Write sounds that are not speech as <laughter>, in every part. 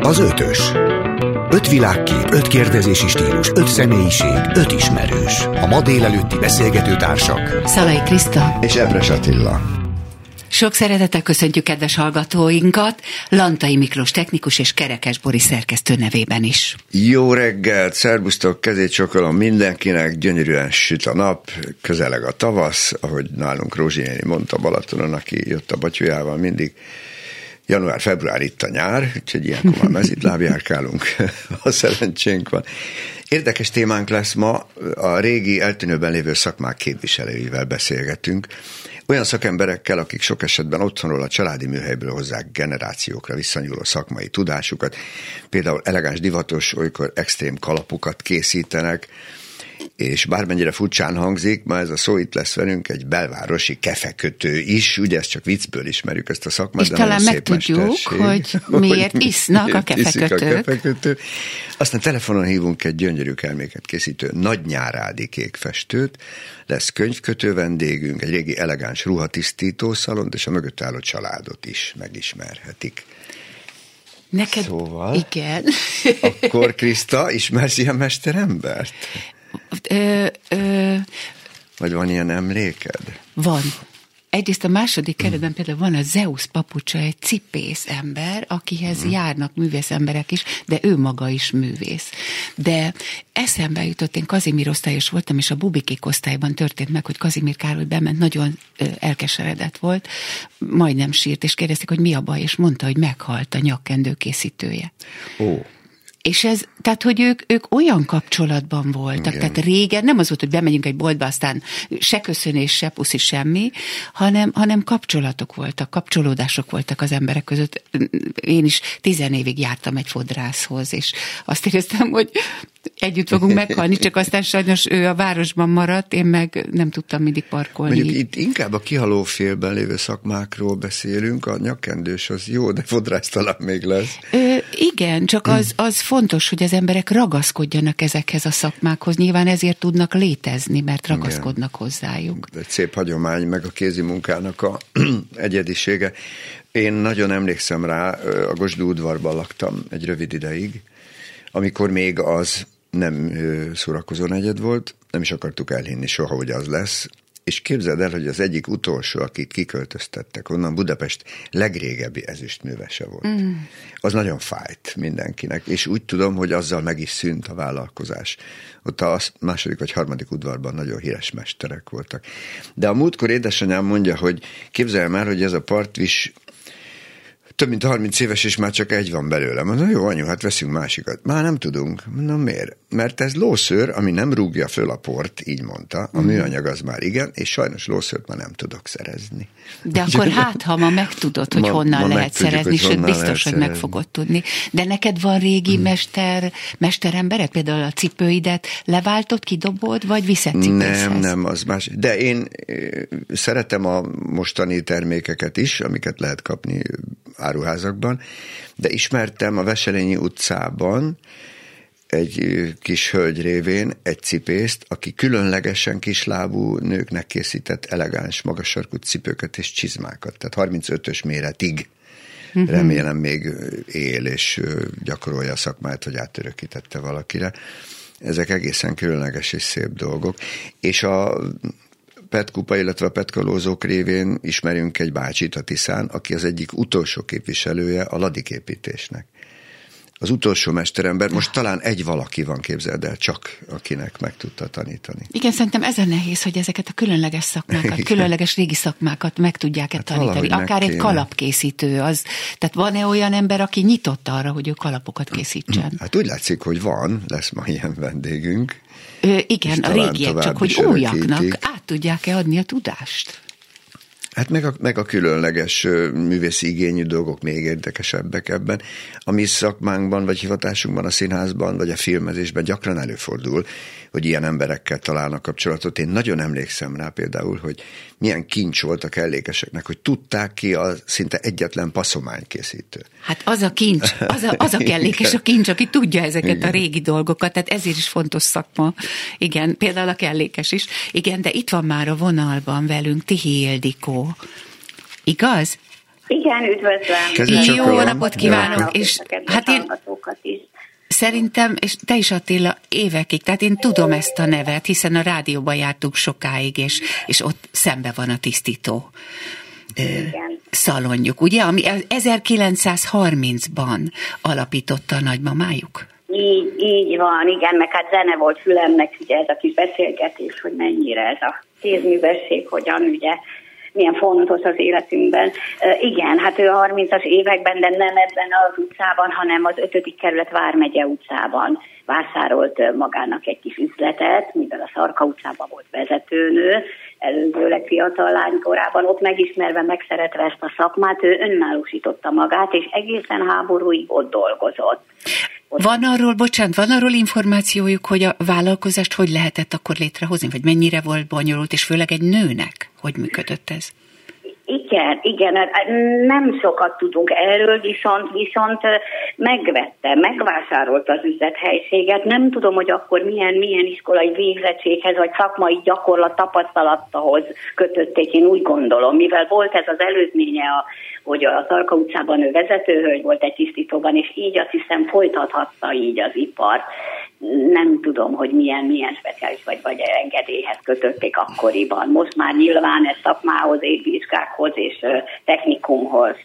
Az ötös. Öt világkép, öt kérdezési stílus, öt személyiség, öt ismerős. A ma délelőtti beszélgető társak. Szalai Kriszta. És Ebres Attila. Sok szeretettel köszöntjük kedves hallgatóinkat, Lantai Miklós technikus és Kerekes Boris szerkesztő nevében is. Jó reggelt, szervusztok, kezét csokolom mindenkinek, gyönyörűen süt a nap, közeleg a tavasz, ahogy nálunk Rózsi néni mondta Balatonon, aki jött a batyujával mindig, január-február itt a nyár, úgyhogy ilyenkor már mezitláb járkálunk, <laughs> a szerencsénk van. Érdekes témánk lesz ma, a régi eltűnőben lévő szakmák képviselőivel beszélgetünk, olyan szakemberekkel, akik sok esetben otthonról a családi műhelyből hozzák generációkra visszanyúló szakmai tudásukat, például elegáns divatos, olykor extrém kalapokat készítenek, és bármennyire furcsán hangzik, ma ez a szó itt lesz velünk, egy belvárosi kefekötő is, ugye ezt csak viccből ismerjük ezt a szakmát. És talán megtudjuk, <laughs> hogy miért hogy isznak a kefekötők. A kefekötő. Aztán telefonon hívunk egy gyönyörű kelméket készítő nagy nyárádi kék festőt, lesz könyvkötő vendégünk, egy régi elegáns ruhatisztító szalont, és a mögött álló családot is megismerhetik. Neked, szóval, igen. akkor <laughs> Kriszta, ismersz ilyen mesterembert? Ö, ö, Vagy van ilyen emléked? Van. Egyrészt a második keretben például van a Zeus papucsa, egy cipész ember, akihez mm. járnak művész emberek is, de ő maga is művész. De eszembe jutott, én Kazimír osztályos voltam, és a Bubikik osztályban történt meg, hogy Kazimír Károly bement, nagyon elkeseredett volt, majdnem sírt, és kérdezték, hogy mi a baj, és mondta, hogy meghalt a nyakkendő készítője. Ó. És ez, tehát, hogy ők, ők olyan kapcsolatban voltak, Igen. tehát régen nem az volt, hogy bemegyünk egy boltba, aztán se köszönés, se puszi, semmi, hanem, hanem kapcsolatok voltak, kapcsolódások voltak az emberek között. Én is tizenévig jártam egy fodrászhoz, és azt éreztem, hogy együtt fogunk meghalni, csak aztán sajnos ő a városban maradt, én meg nem tudtam mindig parkolni. Mondjuk itt inkább a kihaló félben lévő szakmákról beszélünk, a nyakkendős az jó, de fodrász talán még lesz. Ö, igen, csak az, az fontos, hogy az emberek ragaszkodjanak ezekhez a szakmákhoz. Nyilván ezért tudnak létezni, mert ragaszkodnak igen. hozzájuk. Egy szép hagyomány, meg a kézi munkának a <clears throat> egyedisége. Én nagyon emlékszem rá, a Gosdú udvarban laktam egy rövid ideig, amikor még az nem szórakozó negyed volt, nem is akartuk elhinni soha, hogy az lesz, és képzeld el, hogy az egyik utolsó, akit kiköltöztettek onnan, Budapest legrégebbi ezüstművese volt. Mm. Az nagyon fájt mindenkinek, és úgy tudom, hogy azzal meg is szűnt a vállalkozás. Ott a második vagy harmadik udvarban nagyon híres mesterek voltak. De a múltkor édesanyám mondja, hogy képzelj már, hogy ez a partvis több mint 30 éves, és már csak egy van belőle. Mondom, jó, anyu, hát veszünk másikat. Már nem tudunk. Mondom, miért? Mert ez lószőr, ami nem rúgja föl a port, így mondta. A mm. műanyag az már igen, és sajnos lószőrt már nem tudok szerezni. De akkor hát, ha ma megtudod, hogy ma, honnan ma lehet tudjuk, szerezni, sőt, biztos, hogy meg fogod tudni. De neked van régi mm. mester, mesterembered, például a cipőidet leváltott, kidobod, vagy viszed Nem, nem, az más. De én szeretem a mostani termékeket is, amiket lehet kapni áruházakban, de ismertem a Veselényi utcában egy kis hölgy révén egy cipészt, aki különlegesen kislábú nőknek készített elegáns, magas sarkú cipőket és csizmákat, tehát 35-ös méretig uh-huh. remélem még él és gyakorolja a szakmát, hogy átörökítette valakire. Ezek egészen különleges és szép dolgok. És a petkupa, illetve a petkalózók révén ismerünk egy bácsit a Tiszán, aki az egyik utolsó képviselője a ladiképítésnek. Az utolsó mesterember, most talán egy valaki van, képzeld el, csak akinek meg tudta tanítani. Igen, szerintem ez a nehéz, hogy ezeket a különleges szakmákat, Igen. különleges régi szakmákat meg tudják-e hát tanítani. Akár egy kalapkészítő, az, tehát van-e olyan ember, aki nyitott arra, hogy ő kalapokat készítsen? Hát úgy látszik, hogy van, lesz ma ilyen vendégünk. Ö, igen, a régiek, csak hogy újaknak át tudják-e adni a tudást? Hát meg a, meg a különleges művészi igényű dolgok még érdekesebbek ebben. A mi szakmánkban, vagy hivatásunkban, a színházban, vagy a filmezésben gyakran előfordul, hogy ilyen emberekkel találnak kapcsolatot. Én nagyon emlékszem rá például, hogy milyen kincs volt a kellékeseknek, hogy tudták ki a szinte egyetlen passzománykészítő. Hát az a kincs, az a, az a <laughs> kellékes a kincs, aki tudja ezeket Igen. a régi dolgokat, tehát ezért is fontos szakma. Igen, például a kellékes is. Igen, de itt van már a vonalban velünk Tihi Ildikó. Igaz? Igen, üdvözlöm. Jó napot kívánok, és hát én is. Szerintem, és te is Attila, évekig, tehát én tudom ezt a nevet, hiszen a rádióban jártunk sokáig, és, és ott szembe van a tisztító Igen. szalonjuk, ugye, ami 1930-ban alapította a nagymamájuk? Így, így van, igen, meg hát zene volt fülemnek, ugye ez a kis beszélgetés, hogy mennyire ez a kézművesség, hogyan ugye milyen fontos az életünkben. Igen, hát ő a 30-as években, de nem ebben az utcában, hanem az 5. kerület Vármegye utcában vásárolt magának egy kis üzletet, mivel a Szarka utcában volt vezetőnő, előzőleg fiatal lánykorában, ott megismerve, megszeretve ezt a szakmát, ő önállósította magát, és egészen háborúig ott dolgozott. Van arról, bocsánat, van arról információjuk, hogy a vállalkozást hogy lehetett akkor létrehozni, vagy mennyire volt bonyolult, és főleg egy nőnek, hogy működött ez? Igen, igen, hát, hát nem sokat tudunk erről, viszont, viszont megvette, megvásárolta az üzlethelységet. Nem tudom, hogy akkor milyen, milyen iskolai végzettséghez, vagy szakmai gyakorlat tapasztalathoz kötötték, én úgy gondolom, mivel volt ez az előzménye, a, hogy a Tarka utcában ő vezetőhölgy volt egy tisztítóban, és így azt hiszem folytathatta így az ipart nem tudom, hogy milyen, milyen speciális vagy, vagy engedélyhez kötötték akkoriban. Most már nyilván ez szakmához, évvizsgákhoz és technikumhoz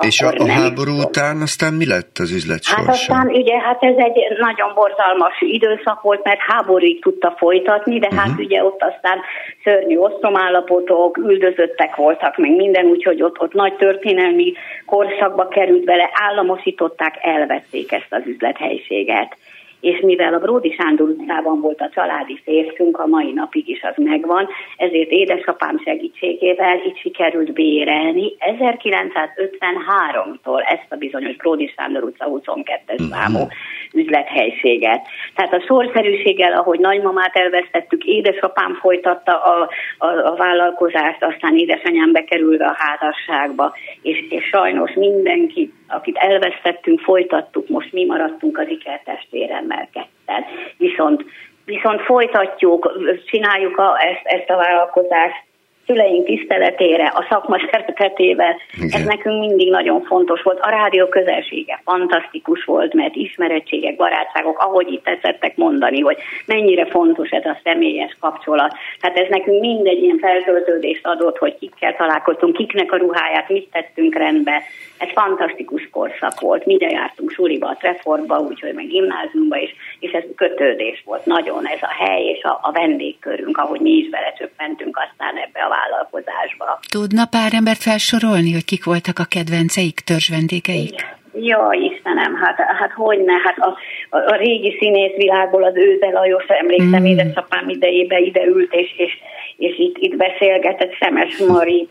és a, a háború tudom. után aztán mi lett az üzlet sorsa? Hát aztán ugye, hát ez egy nagyon borzalmas időszak volt, mert háborúig tudta folytatni, de uh-huh. hát mhm. ugye ott aztán szörnyű osztromállapotok, üldözöttek voltak, meg minden, úgyhogy ott, ott nagy történelmi korszakba került bele, államosították, elvették ezt az üzlethelyiséget és mivel a Bródi Sándor utcában volt a családi férfünk, a mai napig is az megvan, ezért édesapám segítségével itt sikerült bérelni 1953-tól ezt a bizonyos Bródi Sándor utca 22-es mhm. számú üzlethelységet. Tehát a sorszerűséggel, ahogy nagymamát elvesztettük, édesapám folytatta a, a, a vállalkozást, aztán édesanyám bekerülve a házasságba, és, és sajnos mindenki, akit elvesztettünk, folytattuk, most mi maradtunk az ikertestvéremmel ketten. Viszont viszont folytatjuk, csináljuk a, ezt, ezt a vállalkozást szüleink tiszteletére, a szakma szeretetével. Ez nekünk mindig nagyon fontos volt. A rádió közelsége fantasztikus volt, mert ismerettségek, barátságok, ahogy itt tetszettek mondani, hogy mennyire fontos ez a személyes kapcsolat. Tehát ez nekünk mindegy ilyen feltöltődést adott, hogy kikkel találkoztunk, kiknek a ruháját, mit tettünk rendbe. Ez fantasztikus korszak volt. Mire jártunk suliba, a Trefordba, úgyhogy meg gimnáziumba is, és ez kötődés volt nagyon ez a hely és a, a vendégkörünk, ahogy mi is belecsöppentünk aztán ebbe a vállalkozásba. Tudna pár embert felsorolni, hogy kik voltak a kedvenceik, törzs vendégeik? Ja, Istenem, hát, hát hogy ne, hát a, a, a régi színészvilágból az Őze Lajos, emlékszem, mm. édesapám idejébe ide ült, és, és, és itt, itt beszélgetett Szemes Mari,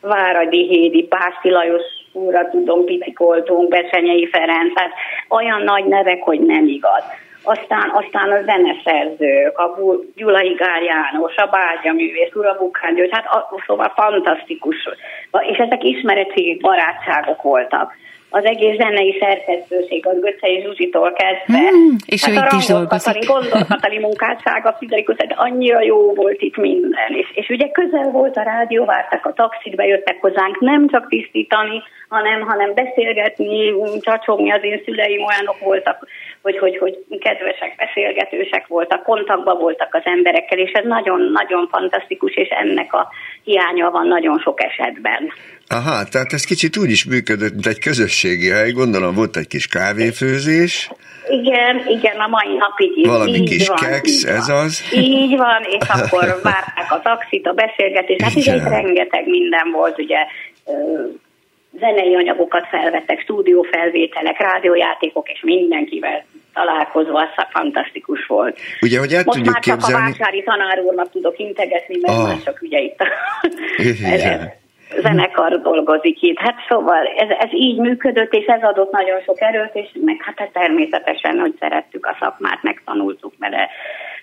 Váradi Hédi, Pászi Lajos úrra tudom, pitikoltunk, Besenyei Ferenc, hát olyan nagy nevek, hogy nem igaz aztán, aztán a zeneszerzők, a Gyulai Gál János, a Bágya művész, Ura Bukán György, hát a, szóval fantasztikus. És ezek ismeretségek, barátságok voltak az egész zenei szerkesztőség, az Göcce és Zsuzsitól kezdve. Hmm, és hát ő itt is dolgozik. Gondolatali munkássága, Fidelikus, hát annyira jó volt itt minden. És, és ugye közel volt a rádió, vártak a taxit, bejöttek hozzánk nem csak tisztítani, hanem, hanem beszélgetni, csacsogni, az én szüleim olyanok voltak, hogy, hogy, hogy kedvesek, beszélgetősek voltak, kontaktban voltak az emberekkel, és ez nagyon-nagyon fantasztikus, és ennek a hiánya van nagyon sok esetben. Aha, tehát ez kicsit úgy is működött, mint egy közösségi hely, gondolom volt egy kis kávéfőzés. Igen, igen, a mai napig is. Valami így kis van, keksz, ez van. az. Így van, és <laughs> akkor várták a taxit, a beszélgetést, hát ugye itt rengeteg minden volt, ugye zenei anyagokat felvettek, stúdiófelvételek, rádiójátékok, és mindenkivel találkozva, az fantasztikus volt. Ugye, hogy el Most tudjuk már csak képzelni... a vásári tanár úrnak tudok integetni, mert ah. már csak ugye itt a zenekar dolgozik itt. Hát szóval ez, ez így működött, és ez adott nagyon sok erőt, és meg hát természetesen, hogy szerettük a szakmát, megtanultuk vele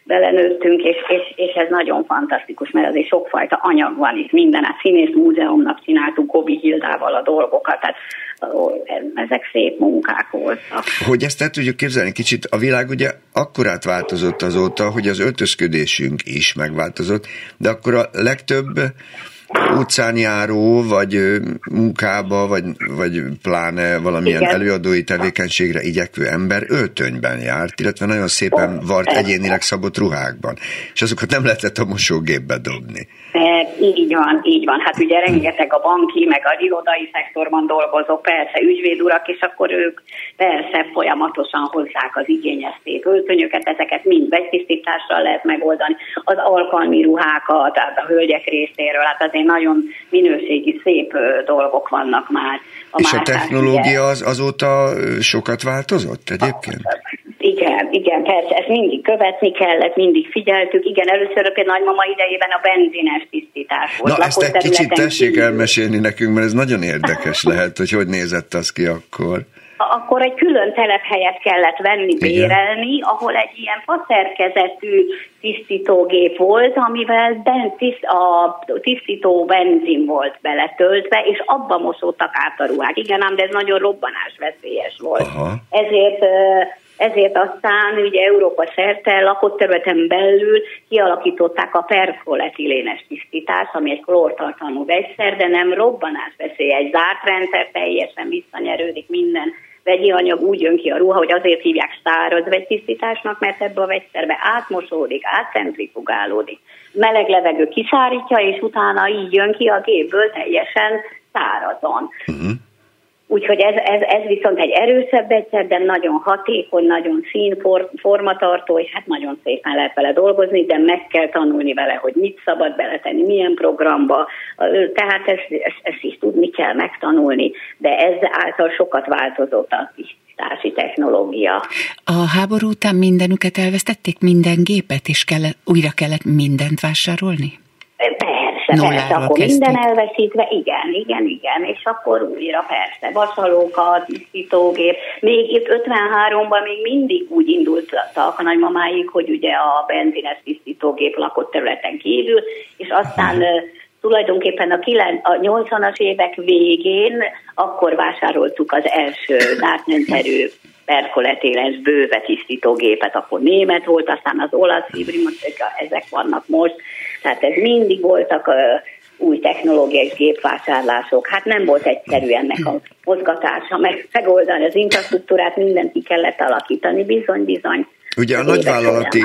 belenőttünk, és, és, és ez nagyon fantasztikus, mert azért sokfajta anyag van itt minden, hát színész múzeumnak csináltuk Gobi Hildával a dolgokat, tehát ezek szép munkák voltak. Hogy ezt el tudjuk képzelni kicsit, a világ ugye akkorát változott azóta, hogy az öltözködésünk is megváltozott, de akkor a legtöbb utcán járó, vagy munkába, vagy, vagy pláne valamilyen Igen. előadói tevékenységre igyekvő ember öltönyben járt, illetve nagyon szépen vart egyénileg szabott ruhákban, és azokat nem lehetett a mosógépbe dobni. Így van, így van. Hát ugye rengeteg a banki, meg a irodai szektorban dolgozó, persze ügyvédurak, és akkor ők persze folyamatosan hozzák az igényezték öltönyöket, ezeket mind vegytisztítással lehet megoldani, az alkalmi ruhákat, tehát a hölgyek részéről, hát azért nagyon minőségi, szép dolgok vannak már. A és a technológia az azóta sokat változott egyébként? Igen, igen, persze, ezt mindig követni kellett, mindig figyeltük. Igen, először a nagymama idejében a benzines tisztítás volt. Na ezt egy kicsit tessék elmesélni nekünk, mert ez nagyon érdekes <laughs> lehet, hogy hogy nézett az ki akkor akkor egy külön telephelyet kellett venni, bérelni, ahol egy ilyen faszerkezetű tisztítógép volt, amivel ben, tiszt, a tisztító benzin volt beletöltve, és abba mosódtak át a ruhák. Igen, ám, de ez nagyon robbanás veszélyes volt. Aha. Ezért ezért aztán ugye Európa szerte lakott területen belül kialakították a perkoletilénes tisztítást, ami egy klórtartalmú vegyszer, de nem robbanás veszély, egy zárt rendszer, teljesen visszanyerődik minden vegyi anyag úgy jön ki a ruha, hogy azért hívják száraz vegytisztításnak, mert ebbe a vegyszerbe átmosódik, átcentrifugálódik. Meleg levegő kiszárítja, és utána így jön ki a gépből teljesen szárazon. Uh-huh. Úgyhogy ez, ez, ez viszont egy erősebb egyszer, de nagyon hatékony, nagyon színformatartó, és hát nagyon szépen lehet vele dolgozni, de meg kell tanulni vele, hogy mit szabad beletenni, milyen programba, tehát ezt, ezt, ezt is tudni kell megtanulni, de ez által sokat változott a tisztítási technológia. A háború után mindenüket elvesztették, minden gépet, és kellett, újra kellett mindent vásárolni? Persze, persze, akkor kezdték. minden elveszítve, igen, igen, igen, és akkor újra persze, vasalókat, tisztítógép. Még itt 53-ban még mindig úgy indultak a nagymamáik, hogy ugye a benzines tisztítógép lakott területen kívül, és aztán tulajdonképpen a, 9, a 80-as évek végén akkor vásároltuk az első zártnönterű perkoletéles bőve tisztítógépet, akkor német volt, aztán az olasz hibrid, ezek vannak most, tehát ez mindig voltak új technológiai gépvásárlások. Hát nem volt egyszerű ennek a mozgatása, meg megoldani az infrastruktúrát, mindent ki kellett alakítani, bizony, bizony. Ugye a nagyvállalati,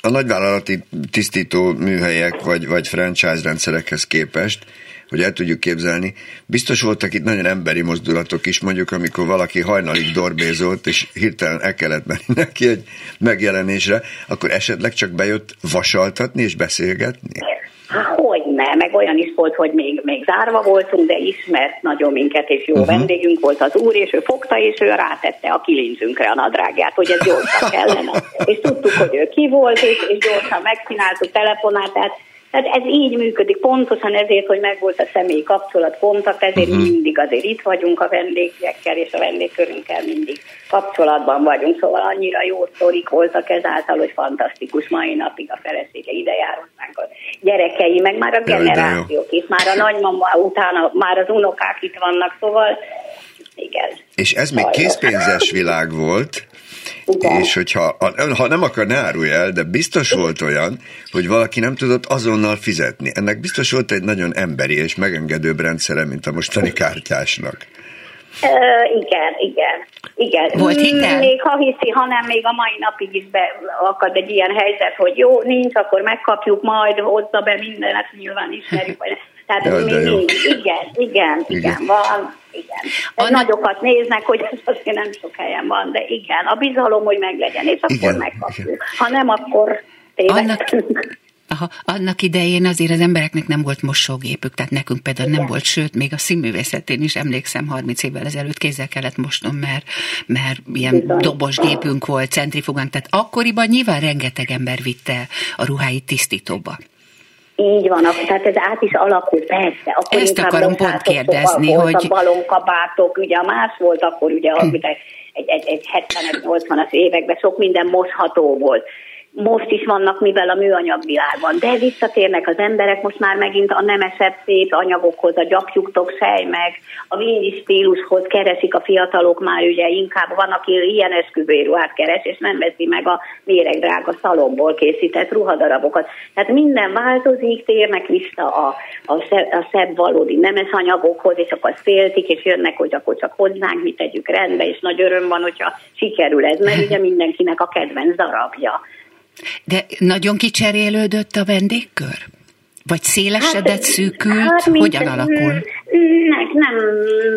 a nagyvállalati tisztító műhelyek vagy, vagy franchise rendszerekhez képest hogy el tudjuk képzelni. Biztos voltak itt nagyon emberi mozdulatok is, mondjuk amikor valaki hajnalig dorbézolt, és hirtelen el kellett menni <laughs> neki egy megjelenésre, akkor esetleg csak bejött vasaltatni és beszélgetni? hogy ne, meg olyan is volt, hogy még, még zárva voltunk, de ismert nagyon minket, és jó uh-huh. vendégünk volt az úr, és ő fogta, és ő rátette a kilincsünkre a nadrágját, hogy ez gyorsan kellene. <laughs> és tudtuk, hogy ő ki volt, és, és gyorsan megcsináltuk, telefonált, tehát tehát ez így működik, pontosan ezért, hogy megvolt a személyi kapcsolat, kontakt, ezért uh-huh. mindig azért itt vagyunk a vendégekkel, és a vendégkörünkkel mindig kapcsolatban vagyunk, szóval annyira jó sztorik voltak ezáltal, hogy fantasztikus mai napig a felesége ide jár a gyerekei, meg már a generációk itt, már a nagymama utána, már az unokák itt vannak, szóval igen. És ez még készpénzes világ volt, igen. És hogyha, ha nem akar, ne árulj el, de biztos volt olyan, hogy valaki nem tudott azonnal fizetni. Ennek biztos volt egy nagyon emberi és megengedőbb rendszere, mint a mostani kártyásnak. Uh, igen, igen. Igen. Volt hitel? Még ha hiszi, hanem még a mai napig is akad egy ilyen helyzet, hogy jó, nincs, akkor megkapjuk majd, hozza be mindenet, nyilván ismerjük. Tehát ja, még igen, igen, igen, igen, van, igen. Annak... Nagyokat néznek, hogy ez azért nem sok helyen van, de igen, a bizalom, hogy meglegyen, és akkor igen, megkapjuk. Igen. Ha nem, akkor tévedtünk. Annak... Aha, annak idején azért az embereknek nem volt mosógépük, tehát nekünk például Igen. nem volt, sőt, még a színművészetén is emlékszem, 30 évvel ezelőtt kézzel kellett mosnom, mert, mert ilyen Bizony. dobosgépünk volt, centrifugánk, tehát akkoriban nyilván rengeteg ember vitte a ruháit tisztítóba. Így van, tehát ez át is alakul, persze. Akkor Ezt akarom pont kérdezni, hogy... A balonkabátok, ugye a más volt akkor, ugye hm. egy, egy, egy 70-80-as években sok minden mosható volt most is vannak, mivel a műanyag világban, de visszatérnek az emberek most már megint a nemesebb szép anyagokhoz, a gyapjuktól meg, a vinyi stílushoz keresik a fiatalok már ugye inkább, van, aki ilyen esküvőruhát keres, és nem veszi meg a méregdrága szalomból készített ruhadarabokat. Tehát minden változik, térnek vissza a, a, szebb, a szebb valódi nemes anyagokhoz, és akkor féltik, és jönnek, hogy akkor csak hozzánk, mi tegyük rendbe, és nagy öröm van, hogyha sikerül ez, mert ugye mindenkinek a kedvenc darabja. De nagyon kicserélődött a vendégkör? Vagy szélesedett, hát, szűkült? Hát, Hogyan alakul? Nem, nem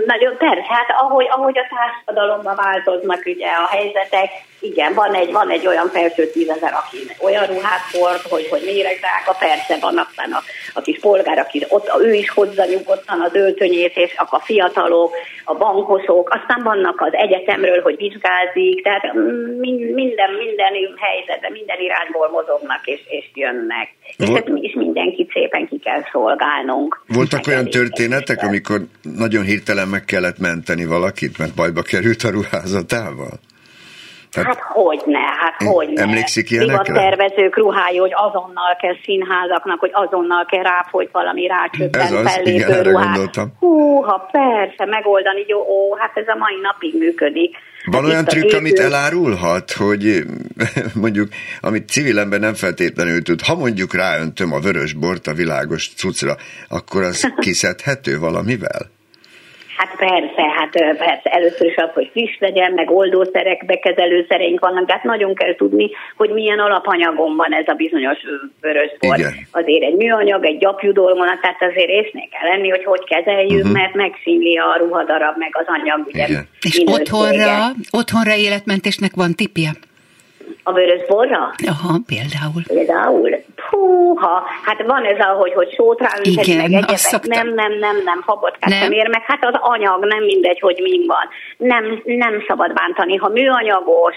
nagyon, persze, hát ahogy, ahogy a társadalomban változnak ugye a helyzetek, igen, van egy, van egy olyan felső tízezer, aki olyan ruhát hord, hogy, hogy méregdrága, persze van aztán a, a kis polgár, aki ott, ő is hozza nyugodtan az öltönyét, és a fiatalok, a bankosok, aztán vannak az egyetemről, hogy vizsgázik, tehát minden, minden helyzetben, minden irányból mozognak és, és jönnek. És ezt mi is mindenkit szépen ki kell szolgálnunk. Voltak olyan történetek, amikor nagyon hirtelen meg kellett menteni valakit, mert bajba került a ruházatával? Tehát hát hogy ne, hát hogy ne. Emlékszik ilyenekre? tervezők ruhája, hogy azonnal kell színházaknak, hogy azonnal kell ráfolyt valami rácsöppen fellépő ruhát. Húha, persze, megoldani, jó, ó, hát ez a mai napig működik. Van hát olyan trükk, amit elárulhat, hogy <laughs> mondjuk, amit civil ember nem feltétlenül tud, ha mondjuk ráöntöm a vörös bort a világos cucra, akkor az <laughs> kiszedhető valamivel? Hát persze, hát persze először is az, hogy friss legyen, meg oldószerek, bekezelőszereink vannak, de hát nagyon kell tudni, hogy milyen alapanyagon van ez a bizonyos vörösbor. Azért egy műanyag, egy gyapjú dolgon, tehát azért észnél kell lenni, hogy hogy kezeljük, uh-huh. mert megszínli a ruhadarab, meg az anyag. Ugye, És otthonra, otthonra életmentésnek van tipje? A vörös borra? Aha, például. Például? Húha, hát van ez ahogy, hogy sót ráültetni, meg egyebek. Nem, nem, nem, nem, fagotkát nem ér, meg hát az anyag nem mindegy, hogy mi van. Nem, nem szabad bántani. Ha műanyagos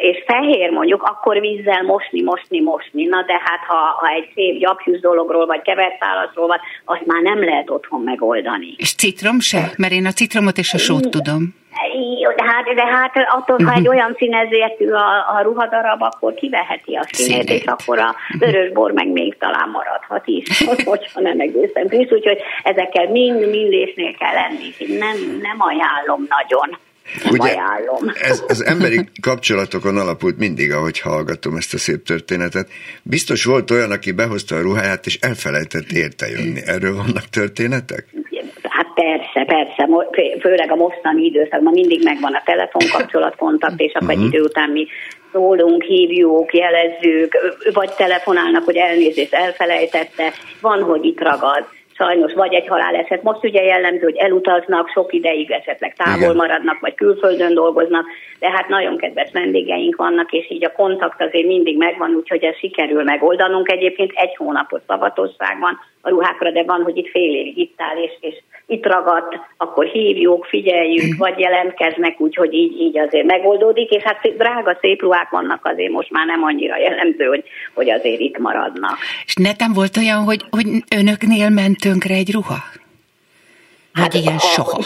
és fehér mondjuk, akkor vízzel mosni, mosni, mosni. Na de hát ha, ha egy szép gyapjúz dologról, vagy kevert szálatról van, azt már nem lehet otthon megoldani. És citrom se? Mert én a citromot és a sót tudom. Jó, de hát, de hát attól, ha egy olyan színezértű a, a ruhadarab, akkor kiveheti a színét, és akkor a vörös bor meg még talán maradhat is, <laughs> hogyha nem egészen friss, úgyhogy ezekkel mind mindésnél kell lenni. Nem, nem ajánlom nagyon. Ugye, ajánlom. Ez, az <laughs> emberi kapcsolatokon alapult mindig, ahogy hallgatom ezt a szép történetet. Biztos volt olyan, aki behozta a ruháját, és elfelejtett érte jönni. Erről vannak történetek? Persze, persze, főleg a mostani időszakban mindig megvan a telefonkapcsolat, kontakt, és akkor egy mhm. idő után mi szólunk, hívjuk, jelezzük, vagy telefonálnak, hogy elnézést elfelejtette, van, hogy itt ragad sajnos vagy egy haláleset. Most ugye jellemző, hogy elutaznak, sok ideig esetleg távol Igen. maradnak, vagy külföldön dolgoznak, de hát nagyon kedves vendégeink vannak, és így a kontakt azért mindig megvan, úgyhogy ez sikerül megoldanunk. Egyébként egy hónapos szabatosság van a ruhákra, de van, hogy itt fél évig itt áll, és, és itt ragadt, akkor hívjuk, figyeljük, <clears throat> vagy jelentkeznek, úgyhogy így, így azért megoldódik, és hát drága szép ruhák vannak azért most már nem annyira jellemző, hogy, hogy azért itt maradnak. És netem volt olyan, hogy, hogy önöknél ment tönkre egy ruha? Vagy hát, ilyen soha?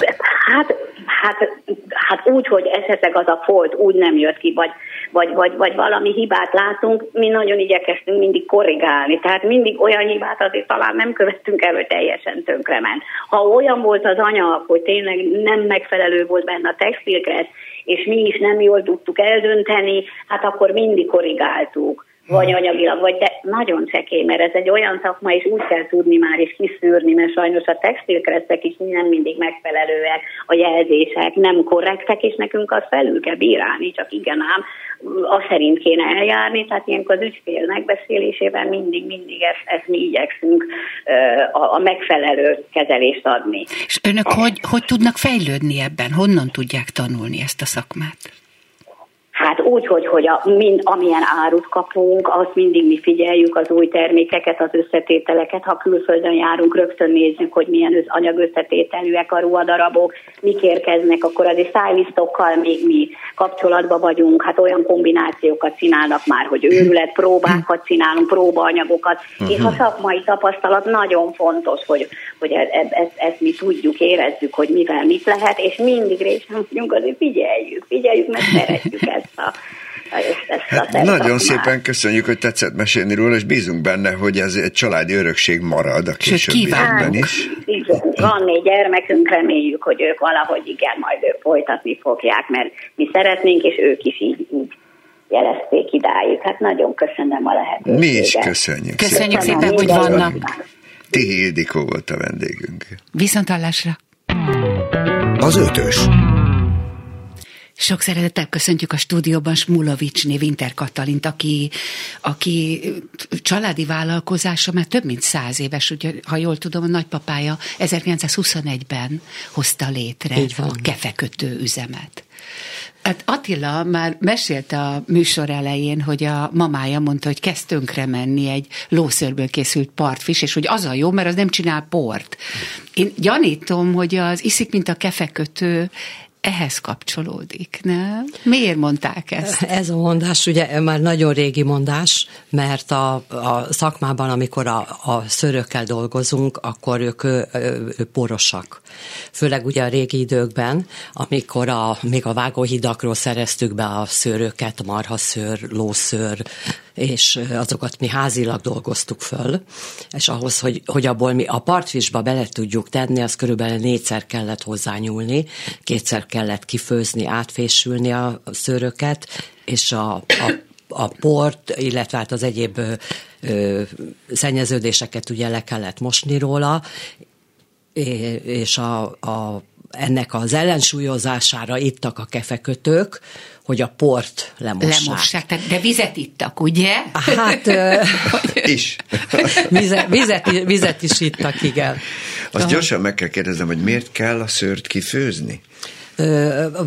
Hát, hát, hát úgy, hogy esetleg az a folt úgy nem jött ki, vagy, vagy, vagy, vagy valami hibát látunk, mi nagyon igyekeztünk mindig korrigálni. Tehát mindig olyan hibát azért talán nem követtünk el, hogy teljesen tönkrement. Ha olyan volt az anyag, hogy tényleg nem megfelelő volt benne a textilkressz, és mi is nem jól tudtuk eldönteni, hát akkor mindig korrigáltuk vagy anyagilag, vagy de nagyon csekély, mert ez egy olyan szakma, és úgy kell tudni már is kiszűrni, mert sajnos a textilkresztek is nem mindig megfelelőek, a jelzések nem korrektek, és nekünk azt felül kell bírálni, csak igen ám, azt szerint kéne eljárni, tehát ilyenkor az ügyfél megbeszélésében mindig, mindig ezt, ezt mi igyekszünk a, a megfelelő kezelést adni. És önök hogy, hogy tudnak fejlődni ebben? Honnan tudják tanulni ezt a szakmát? Hát úgy, hogy, hogy a, mind, amilyen árut kapunk, azt mindig mi figyeljük az új termékeket, az összetételeket. Ha külföldön járunk, rögtön nézzük, hogy milyen az anyag összetételűek a ruhadarabok, mik érkeznek, akkor azért stylistokkal még mi kapcsolatban vagyunk, hát olyan kombinációkat csinálnak már, hogy őrület próbákat csinálunk, próbaanyagokat, uh-huh. és a szakmai tapasztalat nagyon fontos, hogy, hogy ezt, e, ezt, ezt mi tudjuk, érezzük, hogy mivel mit lehet, és mindig részben vagyunk, azért figyeljük, figyeljük, mert szeretjük ezt a Hát nagyon szépen köszönjük, hogy tetszett mesélni róla, és bízunk benne, hogy ez egy családi örökség marad a későbbiekben is. Igen, van még gyermekünk, reméljük, hogy ők valahogy igen, majd ők folytatni fogják, mert mi szeretnénk, és ők is így, így jelezték idáig. Hát nagyon köszönöm a lehetőséget. Mi is köszönjük. Köszönjük szépen, szépen hogy vannak. Tihi Ildikó volt a vendégünk. Viszontlátásra. Az ötös. Sok szeretettel köszöntjük a stúdióban Smulovics Winter Katalint, aki, aki családi vállalkozása már több mint száz éves, ugye, ha jól tudom, a nagypapája 1921-ben hozta létre a kefekötő üzemet. Hát Attila már mesélte a műsor elején, hogy a mamája mondta, hogy kezd tönkre menni egy lószörből készült partfis, és hogy az a jó, mert az nem csinál port. Én gyanítom, hogy az iszik, mint a kefekötő, ehhez kapcsolódik, nem? Miért mondták ezt? Ez a mondás ugye már nagyon régi mondás, mert a, a szakmában, amikor a, a szörökkel dolgozunk, akkor ők ő, ő, porosak. Főleg ugye a régi időkben, amikor a, még a vágóhidakról szereztük be a szőröket, marhaszőr, lószőr, és azokat mi házilag dolgoztuk föl, és ahhoz, hogy, hogy abból mi a partfisba bele tudjuk tenni, az körülbelül négyszer kellett hozzányúlni, kétszer kellett kifőzni, átfésülni a szőröket, és a, a a port, illetve hát az egyéb ö, ö, szennyeződéseket ugye le kellett mosni róla, és a, a, ennek az ellensúlyozására ittak a kefekötők, hogy a port lemossák. Lemossák, de vizet ittak, ugye? Hát... <laughs> is. Vizet, vizet, vizet is ittak, igen. Azt gyorsan meg kell kérdeznem, hogy miért kell a szőrt kifőzni?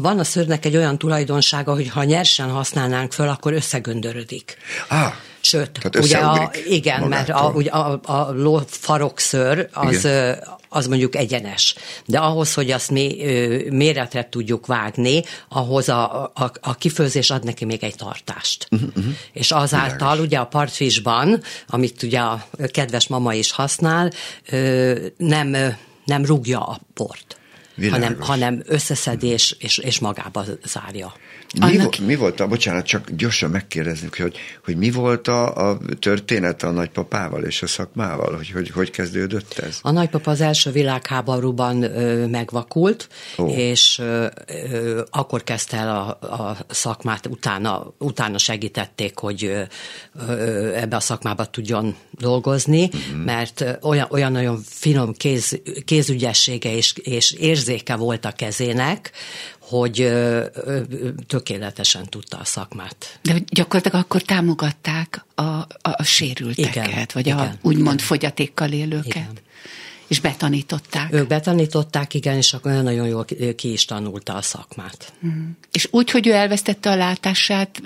Van a szőrnek egy olyan tulajdonsága, hogy ha nyersen használnánk föl, akkor összegöndörödik. Ah. Sőt, Tehát ugye a, igen, magától. mert a, ugye a, a lófarokször az, igen. az mondjuk egyenes. De ahhoz, hogy azt mi méretre tudjuk vágni, ahhoz a, a, a kifőzés ad neki még egy tartást. Uh-huh, uh-huh. És azáltal Világos. ugye a partfisban, amit ugye a kedves mama is használ, nem, nem rúgja a port hanem, hanem összeszedés és, és magába zárja. Mi, Annak... mi volt a, bocsánat, csak gyorsan megkérdezni, hogy, hogy mi volt a, a történet a nagypapával és a szakmával, hogy, hogy hogy kezdődött ez? A nagypapa az első világháborúban ö, megvakult, oh. és ö, ö, akkor kezdte el a, a szakmát, utána, utána segítették, hogy ö, ö, ebbe a szakmába tudjon dolgozni, uh-huh. mert olyan, olyan nagyon finom kéz, kézügyessége és, és érzéke volt a kezének, hogy tökéletesen tudta a szakmát. De gyakorlatilag akkor támogatták a, a, a sérülteket, igen, vagy igen, a úgymond igen. fogyatékkal élőket. Igen. És betanították. Ők betanították, igen, és akkor nagyon jól ki is tanulta a szakmát. Mm. És úgy, hogy ő elvesztette a látását,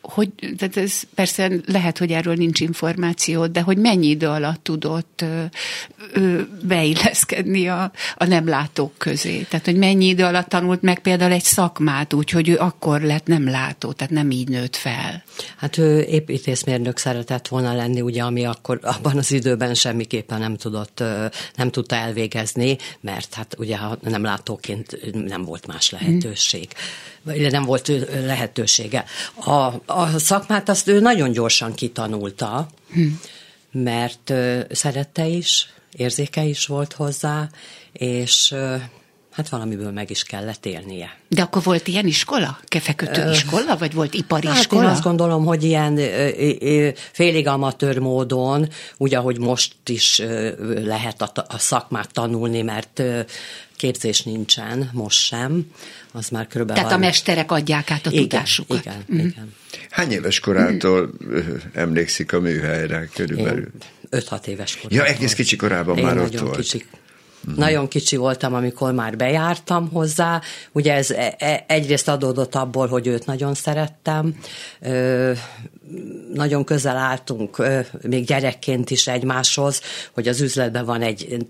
hogy, tehát ez persze lehet, hogy erről nincs információ, de hogy mennyi idő alatt tudott beilleszkedni a, a nem látók közé? Tehát, hogy mennyi idő alatt tanult meg például egy szakmát, úgy, hogy ő akkor lett nem látó, tehát nem így nőtt fel? Hát ő építészmérnök szeretett volna lenni, ugye, ami akkor abban az időben semmiképpen nem tudott nem tudta elvégezni, mert hát ugye ha nem látóként nem volt más lehetőség. Vagy nem volt lehetősége. A, a szakmát azt ő nagyon gyorsan kitanulta, mert szerette is, érzéke is volt hozzá, és hát valamiből meg is kellett élnie. De akkor volt ilyen iskola? Kefekötő iskola, vagy volt ipari hát iskola? Én azt gondolom, hogy ilyen félig amatőr módon, úgy, ahogy most is lehet a, a szakmát tanulni, mert képzés nincsen, most sem. Az már körülbelül... Tehát a mesterek adják át a igen, tudásukat. Igen, mm. igen. Hány éves korától emlékszik a műhelyre körülbelül? 5-6 éves korától. Ja, egész kicsi korában Én már ott volt. Kicsi Uh-huh. Nagyon kicsi voltam, amikor már bejártam hozzá. Ugye ez e, e, egyrészt adódott abból, hogy őt nagyon szerettem. Ö, nagyon közel álltunk ö, még gyerekként is egymáshoz, hogy az üzletben van egy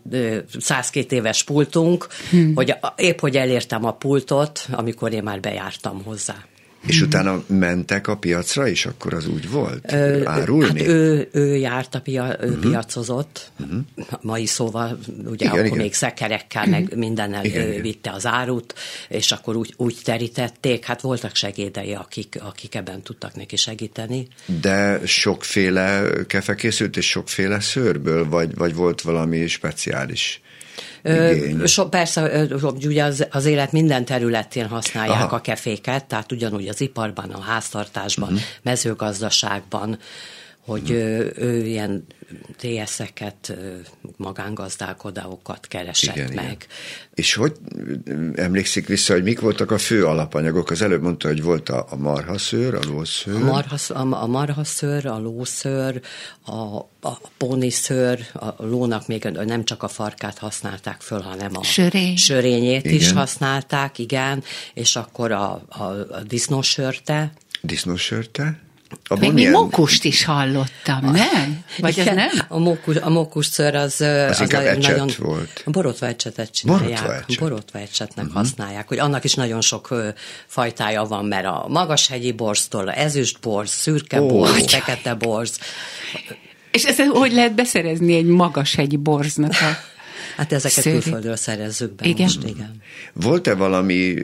102 éves pultunk, hmm. hogy épp hogy elértem a pultot, amikor én már bejártam hozzá. És utána mentek a piacra, és akkor az úgy volt? Ö, Árulni? Hát ő, ő járt a pia, ő uh-huh. piacozott, uh-huh. mai szóval ugye igen, akkor igen. még szekerekkel, meg mhm. mindennel igen, igen. vitte az árut, és akkor úgy, úgy terítették, hát voltak segédei, akik, akik ebben tudtak neki segíteni. De sokféle kefe készült, és sokféle szőrből, vagy, vagy volt valami speciális? So, persze, ugye az, az élet minden területén használják Aha. a keféket, tehát ugyanúgy az iparban, a háztartásban, uh-huh. mezőgazdaságban, hogy ő, ő ilyen TS-eket, magángazdálkodókat keresett igen, meg. Igen. És hogy emlékszik vissza, hogy mik voltak a fő alapanyagok? Az előbb mondta, hogy volt a, a marhaszőr, a lószőr. A, marhasz, a, a marhaszőr, a lószőr, a, a póniszőr, a lónak még nem csak a farkát használták föl, hanem a Sörény. sörényét igen. is használták, igen, és akkor a, a, a disznósörte. Disznósörte? Abban Még milyen... mókust is hallottam, nem? Vagy Igen, ez nem? A, mókus, a mókusször az, az, az a, nagyon... volt. A borotva ecsetet csinálják. Borotva, ecset. borotva ecsetnek uh-huh. használják, hogy annak is nagyon sok fajtája van, mert a magashegyi borztól, a ezüstborz, szürke oh, borz, fekete borz. És ezt hogy lehet beszerezni egy magashegyi borznak a... <laughs> Hát ezeket Szőri. külföldről szerezzük be igen. most, igen. Volt-e valami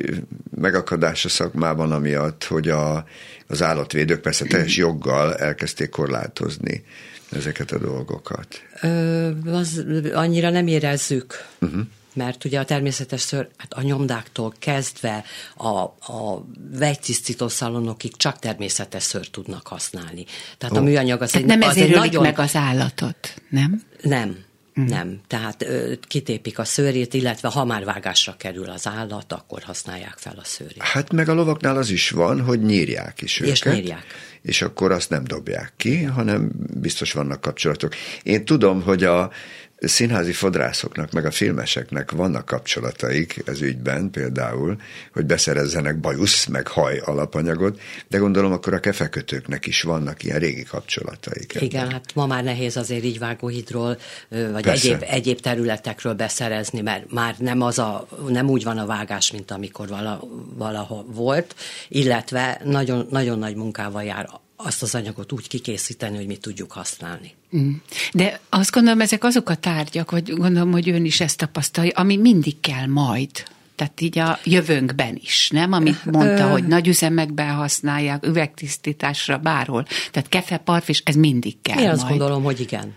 megakadás a szakmában, amiatt, hogy a, az állatvédők persze teljes joggal elkezdték korlátozni ezeket a dolgokat? Ö, az annyira nem érezzük. Uh-huh mert ugye a természetes ször, hát a nyomdáktól kezdve a, a vegytisztító szalonokig csak természetes szőr tudnak használni. Tehát oh. a műanyag az Tehát egy, nem ezért az egy nagyon... meg az állatot, nem? Nem. Uh-huh. Nem, tehát ö, kitépik a szőrét, illetve ha már vágásra kerül az állat, akkor használják fel a szőrét. Hát meg a lovaknál az is van, hogy nyírják is és őket. nyírják. És akkor azt nem dobják ki, hanem biztos vannak kapcsolatok. Én tudom, hogy a színházi fodrászoknak, meg a filmeseknek vannak kapcsolataik ez ügyben, például, hogy beszerezzenek bajusz, meg haj alapanyagot, de gondolom akkor a kefekötőknek is vannak ilyen régi kapcsolataik. Igen, ebben. hát ma már nehéz azért így vágóhidról, vagy egyéb, egyéb területekről beszerezni, mert már nem, az a, nem úgy van a vágás, mint amikor vala, valaha volt, illetve nagyon, nagyon nagy munkával jár azt az anyagot úgy kikészíteni, hogy mi tudjuk használni. Mm. De azt gondolom, ezek azok a tárgyak, hogy gondolom, hogy ön is ezt tapasztalja, ami mindig kell majd. Tehát így a jövőnkben is, nem? Amit mondta, hogy nagy üzemekben használják, üvegtisztításra, bárhol. Tehát kefe, parfis, ez mindig kell Én azt majd. gondolom, hogy igen.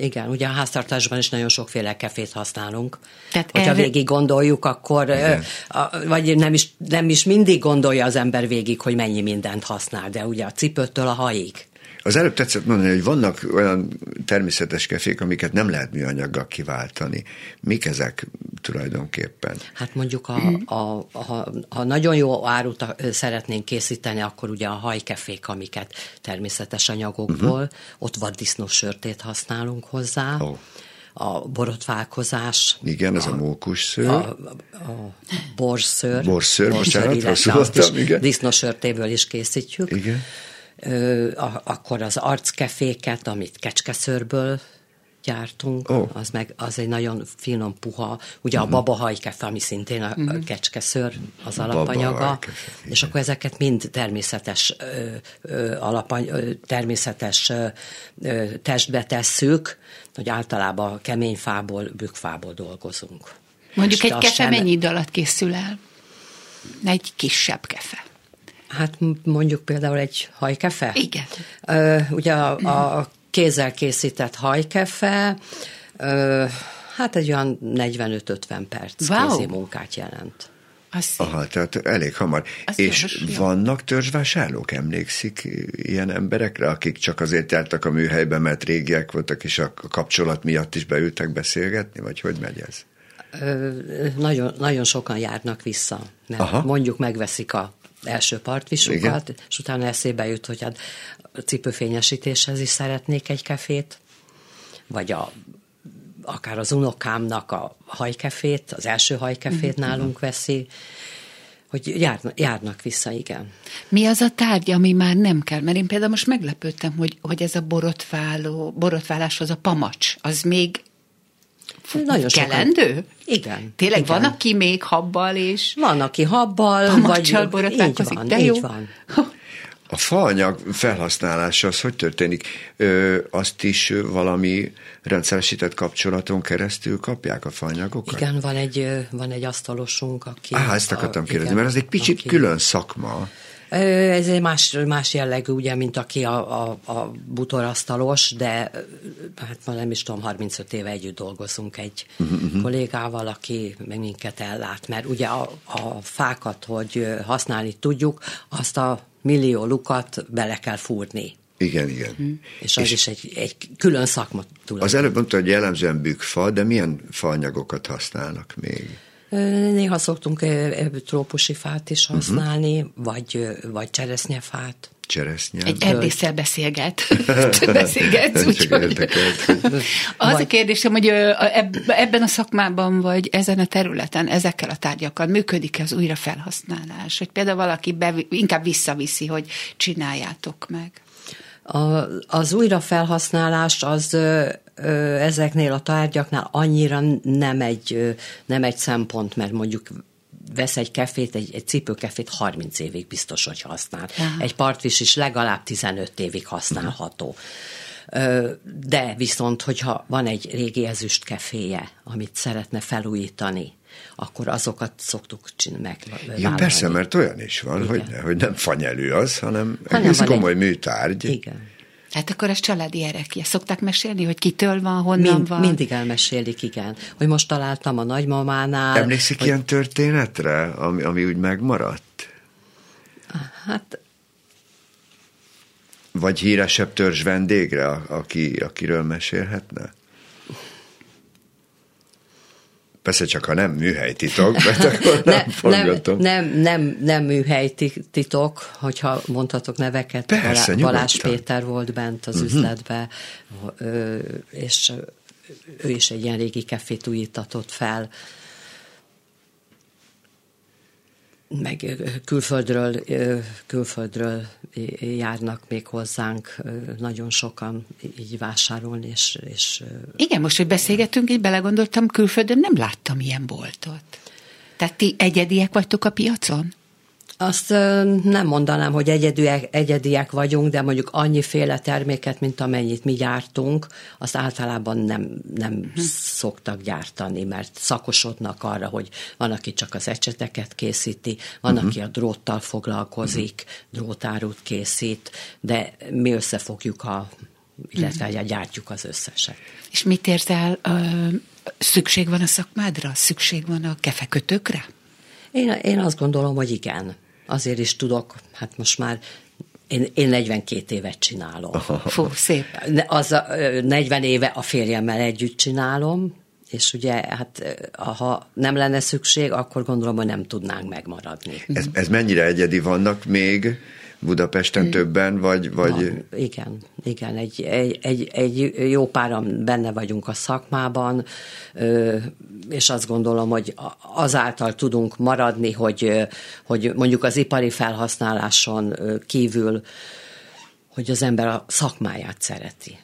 Igen, ugye a háztartásban is nagyon sokféle kefét használunk. Tehát Hogyha erre... végig gondoljuk, akkor, Igen. vagy nem is, nem is mindig gondolja az ember végig, hogy mennyi mindent használ, de ugye a cipőtől a haig. Az előbb tetszett mondani, hogy vannak olyan természetes kefék, amiket nem lehet műanyaggal kiváltani. Mik ezek tulajdonképpen? Hát mondjuk, a, a, a, ha nagyon jó árut szeretnénk készíteni, akkor ugye a hajkefék, amiket természetes anyagokból, uh-huh. ott vaddisznós sörtét használunk hozzá. Oh a borotválkozás. Igen, ez a, a mókus szőr. A, a borszőr. Borszőr, bocsánat, rosszul igen. Disznósörtéből is készítjük. Igen akkor az arckeféket, amit kecskeszőrből gyártunk, oh. az meg az egy nagyon finom, puha, ugye uh-huh. a mhm. babahajkefe, ami szintén a uh-huh. kecskeszőr az alapanyaga, és akkor ezeket mind természetes ö, ö, alapany, ö, természetes ö, ö, testbe tesszük, hogy általában kemény fából, bükfából dolgozunk. Mondjuk és egy kefe sem... mennyi idő alatt készül el? Egy kisebb kefe. Hát mondjuk például egy hajkefe. Igen. Uh, ugye a, a kézzel készített hajkefe, uh, hát egy olyan 45-50 perc wow. kézi munkát jelent. Azt Aha, tehát elég hamar. Azt és jogos, vannak törzsvásárlók, emlékszik ilyen emberekre, akik csak azért jártak a műhelybe, mert régiek voltak, és a kapcsolat miatt is beültek beszélgetni, vagy hogy megy ez? Ö, nagyon, nagyon sokan járnak vissza. Mert Aha. mondjuk megveszik a első partvisukat, Igen. és utána eszébe jut, hogy hát a cipőfényesítéshez is szeretnék egy kefét, vagy a akár az unokámnak a hajkefét, az első hajkefét mm-hmm. nálunk veszi, hogy járnak, járnak vissza, igen. Mi az a tárgy, ami már nem kell? Mert én például most meglepődtem, hogy, hogy ez a borotváló, borotváláshoz a pamacs, az még Nagyon sokan. Kelendő? Igen. Tényleg igen. van, aki még habbal és... Van, aki habbal, A vagy... Így van, de így jó. van. A faanyag felhasználása az hogy történik? Ö, azt is valami rendszeresített kapcsolaton keresztül kapják a faanyagokat? Igen, van egy, van egy asztalosunk, aki... Á, ezt akartam a- kérdezni, igen, mert ez egy picit aki- külön szakma. Ez egy más, más jellegű, ugye, mint aki a, a, a butorasztalos, de hát már nem is tudom, 35 éve együtt dolgozunk egy uh-huh. kollégával, aki meg minket ellát, mert ugye a, a fákat, hogy használni tudjuk, azt a millió lukat bele kell fúrni. Igen, igen. És az és is egy, egy külön szakma Az tulajdonképpen. előbb mondta, hogy jellemzően bükkfa, de milyen faanyagokat használnak még? Néha szoktunk trópusi fát is használni, uh-huh. vagy, vagy cseresznyefát. Cseresznye? Egy erdésszel beszélget. <laughs> Beszélgetsz, úgyhogy... <laughs> Az a kérdésem, hogy ebben a szakmában, vagy ezen a területen, ezekkel a tárgyakkal működik-e az újrafelhasználás? Hogy például valaki bevi, inkább visszaviszi, hogy csináljátok meg. A, az újrafelhasználás az ezeknél a tárgyaknál annyira nem egy, nem egy szempont, mert mondjuk vesz egy kefét, egy, egy cipőkefét 30 évig biztos, hogy használ. Aha. Egy partvis is legalább 15 évig használható. Ö, De viszont, hogyha van egy régi ezüst keféje, amit szeretne felújítani, akkor azokat szoktuk csinálni meg. Ja, persze, mert olyan is van, Igen. hogy, ne, hogy nem fanyelő az, hanem, Hanem egész van egy- komoly műtárgy. Igen. Hát akkor ez családi erekje. Szokták mesélni, hogy kitől van, honnan Mind, van? mindig elmesélik, igen. Hogy most találtam a nagymamánál. Emlékszik hogy, ilyen történetre, ami, ami úgy megmaradt? Hát Vagy híresebb törzs vendégre, aki, akiről mesélhetne? Persze csak ha nem műhelytitok, mert akkor ne, nem nem, forgatom. nem, nem, nem műhely ti- titok, hogyha mondhatok neveket. Persze, Balá- Balázs. Péter volt bent az uh-huh. üzletbe, és ő is egy ilyen régi kefét újítatott fel. Meg külföldről, külföldről járnak még hozzánk nagyon sokan így vásárolni, és, és Igen, most, hogy beszélgetünk, így belegondoltam, külföldön nem láttam ilyen boltot. Tehát ti egyediek vagytok a piacon? Azt nem mondanám, hogy egyediek, egyediek vagyunk, de mondjuk annyiféle terméket, mint amennyit mi gyártunk, azt általában nem, nem hm. szoktak gyártani, mert szakosodnak arra, hogy van, aki csak az ecseteket készíti, van, uh-huh. aki a dróttal foglalkozik, uh-huh. drótárút készít, de mi összefogjuk a illetve uh-huh. gyártjuk az összeset. És mit érzel, szükség van a szakmádra? Szükség van a kefekötőkre? Én, én azt gondolom, hogy igen. Azért is tudok, hát most már én, én 42 évet csinálom. Fú, szép. Az a, ö, 40 éve a férjemmel együtt csinálom, és ugye, hát ha nem lenne szükség, akkor gondolom, hogy nem tudnánk megmaradni. Ez, ez mennyire egyedi vannak még Budapesten többen, vagy, vagy Van, igen, igen, egy, egy, egy, egy jó páran benne vagyunk a szakmában, és azt gondolom, hogy azáltal tudunk maradni, hogy, hogy mondjuk az ipari felhasználáson kívül, hogy az ember a szakmáját szereti.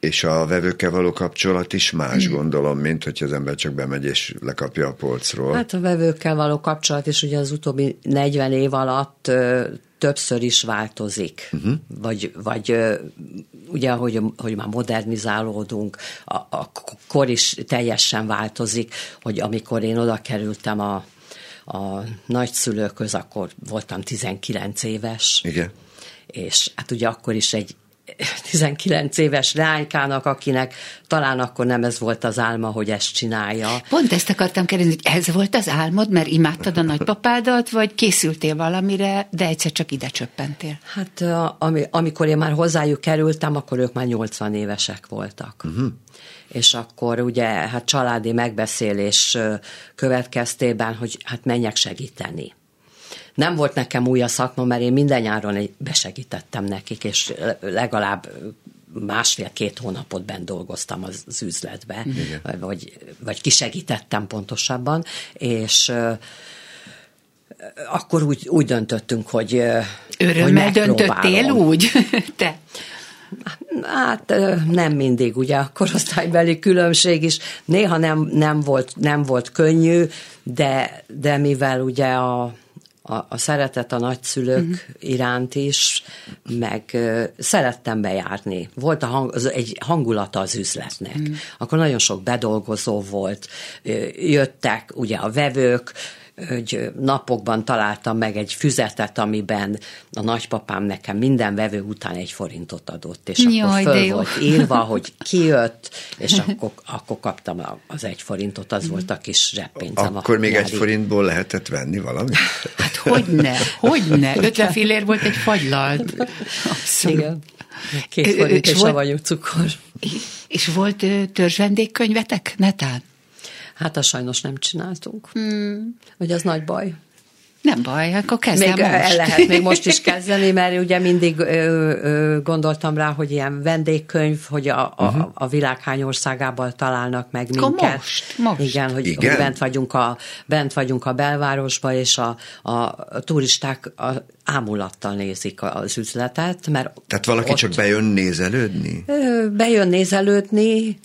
És a vevőkkel való kapcsolat is más, gondolom, mint hogy az ember csak bemegy és lekapja a polcról. Hát a vevőkkel való kapcsolat is ugye az utóbbi 40 év alatt ö, többször is változik. Uh-huh. Vagy, vagy ö, ugye, hogy, hogy már modernizálódunk, a, a kor is teljesen változik, hogy amikor én oda kerültem a, a nagyszülőköz, akkor voltam 19 éves. Igen. És hát ugye akkor is egy 19 éves leánykának, akinek talán akkor nem ez volt az álma, hogy ezt csinálja. Pont ezt akartam kérdezni, hogy ez volt az álmod, mert imádtad a nagypapádat, vagy készültél valamire, de egyszer csak ide csöppentél? Hát ami, amikor én már hozzájuk kerültem, akkor ők már 80 évesek voltak. Uh-huh. És akkor ugye hát családi megbeszélés következtében, hogy hát menjek segíteni. Nem volt nekem új a szakma, mert én minden nyáron besegítettem nekik, és legalább másfél-két hónapot bent dolgoztam az, az üzletbe, vagy, vagy kisegítettem pontosabban, és akkor úgy, úgy döntöttünk, hogy hogy Örömmel megpróbálom. döntöttél úgy? <laughs> Te? Hát nem mindig, ugye a korosztálybeli különbség is néha nem, nem, volt, nem volt könnyű, de, de mivel ugye a, a, a szeretet a nagyszülők uh-huh. iránt is, meg uh, szerettem bejárni. Volt a hang, az, egy hangulata az üzletnek. Uh-huh. Akkor nagyon sok bedolgozó volt, jöttek ugye a vevők, hogy napokban találtam meg egy füzetet, amiben a nagypapám nekem minden vevő után egy forintot adott, és Jaj, akkor föl volt írva, hogy ki jött, és akkor, akkor kaptam az egy forintot, az volt a kis zseppénzem. Akkor még nyári. egy forintból lehetett venni valamit? Hát hogyne, hogyne. 50 fillér volt egy fagylalt. Abszolút. Igen. Két forint és, és savanyú cukor. És volt törzsvendékkönyvetek netán? Hát azt sajnos nem csináltunk. Hmm. Hogy az nagy baj. Nem baj, akkor kezdem még most. El lehet még most is kezdeni, mert ugye mindig ö, ö, gondoltam rá, hogy ilyen vendégkönyv, hogy a, a, uh-huh. a világ hány országában találnak meg minket. Most, most. Igen, hogy, Igen. hogy bent, vagyunk a, bent vagyunk a belvárosba, és a, a, a turisták a, ámulattal nézik az üzletet. Mert Tehát valaki ott, csak bejön nézelődni? Bejön nézelődni,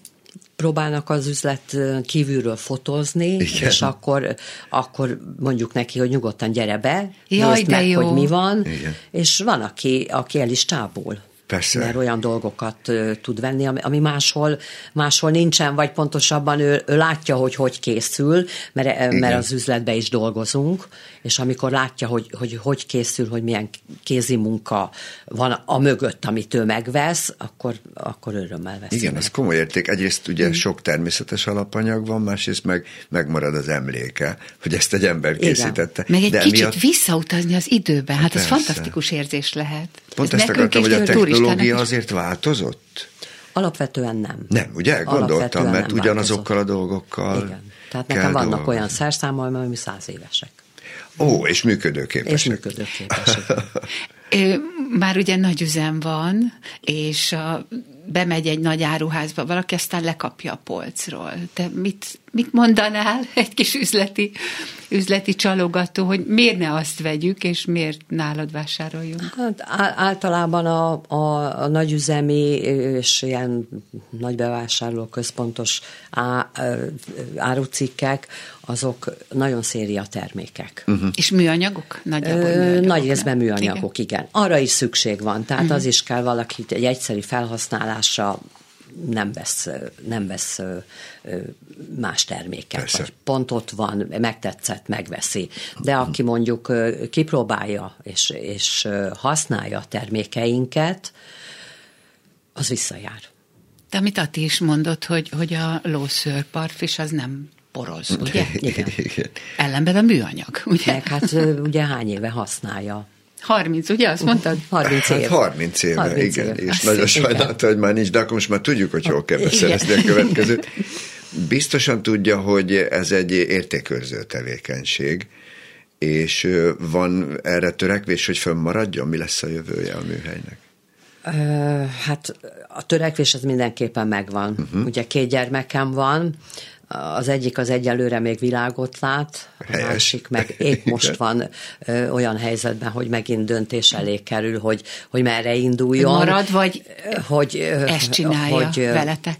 próbálnak az üzlet kívülről fotózni, Igen. és akkor, akkor mondjuk neki, hogy nyugodtan gyere be, Jaj, nézd meg, jó. hogy mi van, Igen. és van, aki, aki el is tábul. Persze. Mert olyan dolgokat tud venni, ami, ami máshol, máshol nincsen, vagy pontosabban ő, ő látja, hogy hogy készül, mert, mert az üzletbe is dolgozunk, és amikor látja, hogy, hogy hogy készül, hogy milyen kézi munka van a mögött, amit ő megvesz, akkor, akkor örömmel vesz. Igen, ez komoly érték. Egyrészt ugye mm. sok természetes alapanyag van, másrészt meg megmarad az emléke, hogy ezt egy ember készítette. Igen. Meg egy De kicsit miatt... visszautazni az időben, hát Persze. ez fantasztikus érzés lehet. Pont ez ezt akartam, hogy a technológia azért változott? Alapvetően nem. Nem, ugye? Gondoltam, mert ugyanazokkal változott. a dolgokkal Igen. Tehát nekem vannak dolgozni. olyan szerszámolm, ami száz évesek. Ó, és működőképesek. És működőképesek. <laughs> Már ugye nagy üzem van, és a, bemegy egy nagy áruházba, valaki aztán lekapja a polcról. Te mit, mit mondanál egy kis üzleti, üzleti csalogató, hogy miért ne azt vegyük, és miért nálad vásároljunk? Hát általában a, a, a nagyüzemi és ilyen nagy bevásárló központos á, árucikkek, azok nagyon széria termékek. Uh-huh. És műanyagok? Nagyjából műanyagok, Nagy részben műanyagok, igen. igen. Arra is szükség van, tehát uh-huh. az is kell valaki egy egyszerű felhasználásra nem vesz, nem vesz más terméket, Persze. vagy pont ott van, megtetszett, megveszi. De aki mondjuk kipróbálja és, és használja a termékeinket, az visszajár. De amit Ati is mondott, hogy, hogy a lószőr parfis az nem poroz, ugye? Igen. <laughs> Igen. Ellenben a műanyag, ugye? Meg hát ugye hány éve használja 30, ugye azt mondtad? <laughs> 30 év. Hát 30 éve, 30 igen. Év. És azt nagyon sajnálta, hogy már nincs, de akkor most már tudjuk, hogy hol kell beszerezni a <laughs> következőt. Biztosan tudja, hogy ez egy értékőrző tevékenység, és van erre törekvés, hogy fönnmaradjon? Mi lesz a jövője a műhelynek? Hát a törekvés az mindenképpen megvan. Uh-huh. Ugye két gyermekem van, az egyik az egyelőre még világot lát, a Helyes. másik meg épp most van ö, olyan helyzetben, hogy megint döntés elé kerül, hogy, hogy merre induljon. Marad, vagy hogy, ezt csinálja hogy, veletek?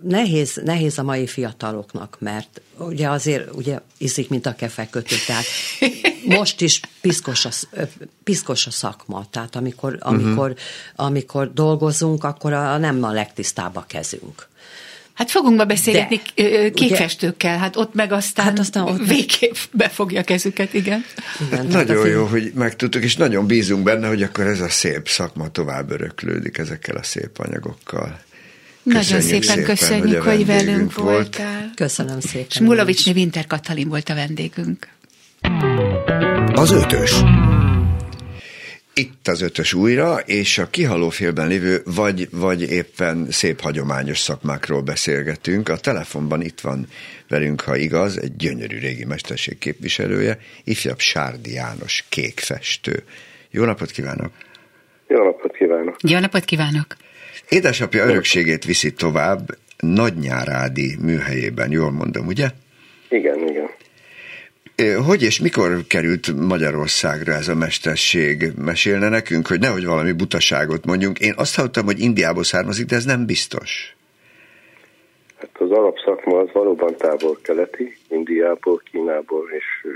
Nehéz, nehéz a mai fiataloknak, mert ugye azért ugye iszik, mint a kefekötő, tehát most is piszkos a, piszkos a szakma, tehát amikor, amikor, uh-huh. amikor dolgozunk, akkor a, nem a legtisztább a kezünk. Hát fogunk ma beszélgetni De, kékfestőkkel, hát ott meg aztán, hát aztán ott végképp befogja kezüket, igen. igen nagyon jó, hogy megtudtuk, és nagyon bízunk benne, hogy akkor ez a szép szakma tovább öröklődik ezekkel a szép anyagokkal. Köszönjük Nagyon szépen, szépen köszönjük, hogy, hogy velünk volt. voltál. Köszönöm szépen. És Winter Katalin volt a vendégünk. Az ötös. Itt az ötös újra, és a kihaló félben lévő, vagy, vagy éppen szép hagyományos szakmákról beszélgetünk. A telefonban itt van velünk, ha igaz, egy gyönyörű régi mesterség képviselője, ifjabb Sárdi János kékfestő. Jó napot kívánok! Jó napot kívánok! Jó napot kívánok! Édesapja örökségét viszi tovább Nagynyárádi műhelyében, jól mondom, ugye? Igen, igen. Hogy és mikor került Magyarországra ez a mesterség? Mesélne nekünk, hogy nehogy valami butaságot mondjunk. Én azt hallottam, hogy Indiából származik, de ez nem biztos. Hát az alapszakma az valóban távol-keleti, Indiából, Kínából és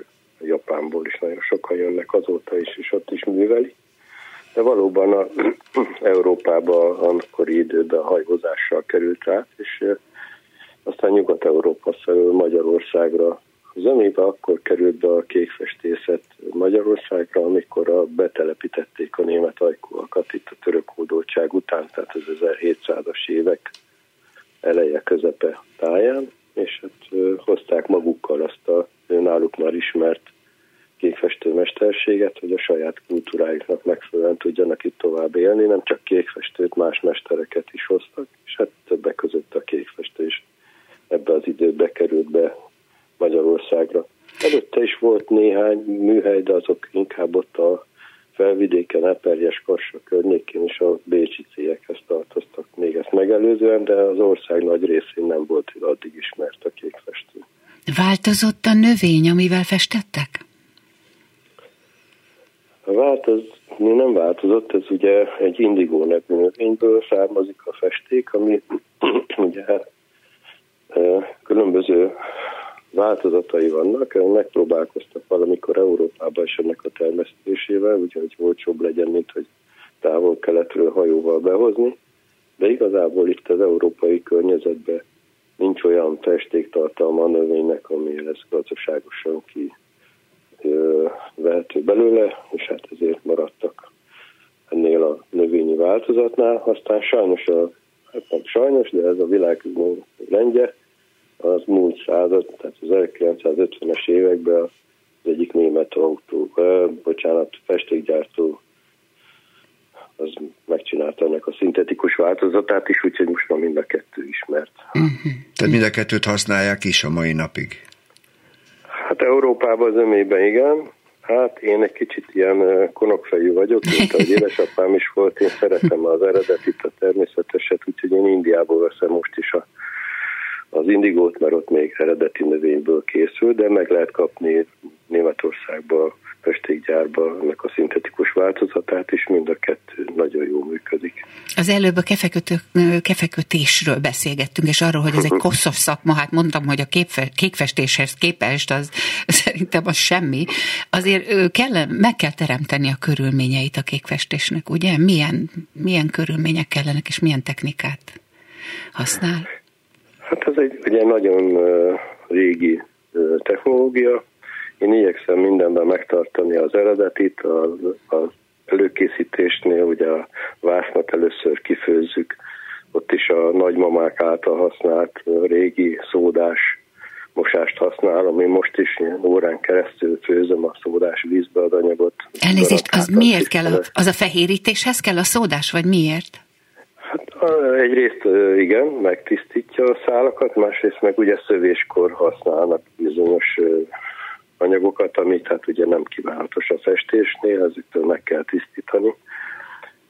Japánból is nagyon sokan jönnek azóta is, és ott is műveli. De valóban a, <clears throat> Európába akkori időben hajózással került rá, és aztán Nyugat-Európa felől Magyarországra. Zömébe akkor került be a kékfestészet Magyarországra, amikor a, betelepítették a német ajkúakat itt a török hódoltság után, tehát az 1700-as évek eleje közepe táján, és hát hozták magukkal azt a náluk már ismert kékfestő mesterséget, hogy a saját kultúrájuknak megfelelően tudjanak itt tovább élni, nem csak kékfestőt, más mestereket is hoztak, és hát többek között a kékfestés ebbe az időbe került be Magyarországra. Előtte is volt néhány műhely, de azok inkább ott a felvidéken, Eperjes, Kassa környékén és a bécsi cégekhez tartoztak még ezt megelőzően, de az ország nagy részén nem volt addig ismert a kékfestő. Változott a növény, amivel festettek? Változ, nem változott, ez ugye egy indigó nevű növényből származik a festék, ami <clears throat> ugye különböző változatai vannak, megpróbálkoztak valamikor Európában is ennek a termesztésével, úgyhogy olcsóbb legyen, mint hogy távol-keletről hajóval behozni, de igazából itt az európai környezetben nincs olyan festéktartalma a növénynek, ami ez gazdaságosan ki vehető belőle, és hát ezért maradtak ennél a növényi változatnál. Aztán sajnos, a, hát nem sajnos, de ez a világ lengye, az múlt század, tehát az 1950-es években az egyik német autó, bocsánat, festékgyártó az megcsinálta ennek a szintetikus változatát is, úgyhogy most már mind a kettő ismert. Uh-huh. Tehát mind a kettőt használják is a mai napig? Hát Európában az ömében igen. Hát én egy kicsit ilyen konokfejű vagyok, mint ahogy édesapám is volt. Én szeretem az eredetit, a természeteset, úgyhogy én Indiából veszem most is a az indigót, mert ott még eredeti növényből készül, de meg lehet kapni Németországba, festékgyárba ennek a szintetikus változatát is, mind a kettő nagyon jól működik. Az előbb a kefekötő, kefekötésről beszélgettünk, és arról, hogy ez egy <laughs> koszos szakma, hát mondtam, hogy a képfe, kékfestéshez képest az <laughs> szerintem az semmi. Azért kell, meg kell teremteni a körülményeit a kékfestésnek, ugye? Milyen, milyen körülmények kellenek, és milyen technikát használ? Hát ez egy ugye nagyon régi technológia. Én igyekszem mindenben megtartani az eredetit, az, az előkészítésnél ugye a vásznat először kifőzzük, ott is a nagymamák által használt régi szódás mosást használom. Én most is ilyen órán keresztül főzöm a szódás vízbe az anyagot. Elnézést, az miért kell? Az a fehérítéshez kell a szódás, vagy miért? Hát egyrészt igen, megtisztítja a szálakat, másrészt meg ugye szövéskor használnak bizonyos anyagokat, amit hát ugye nem kívánatos a festésnél, ezüktől meg kell tisztítani.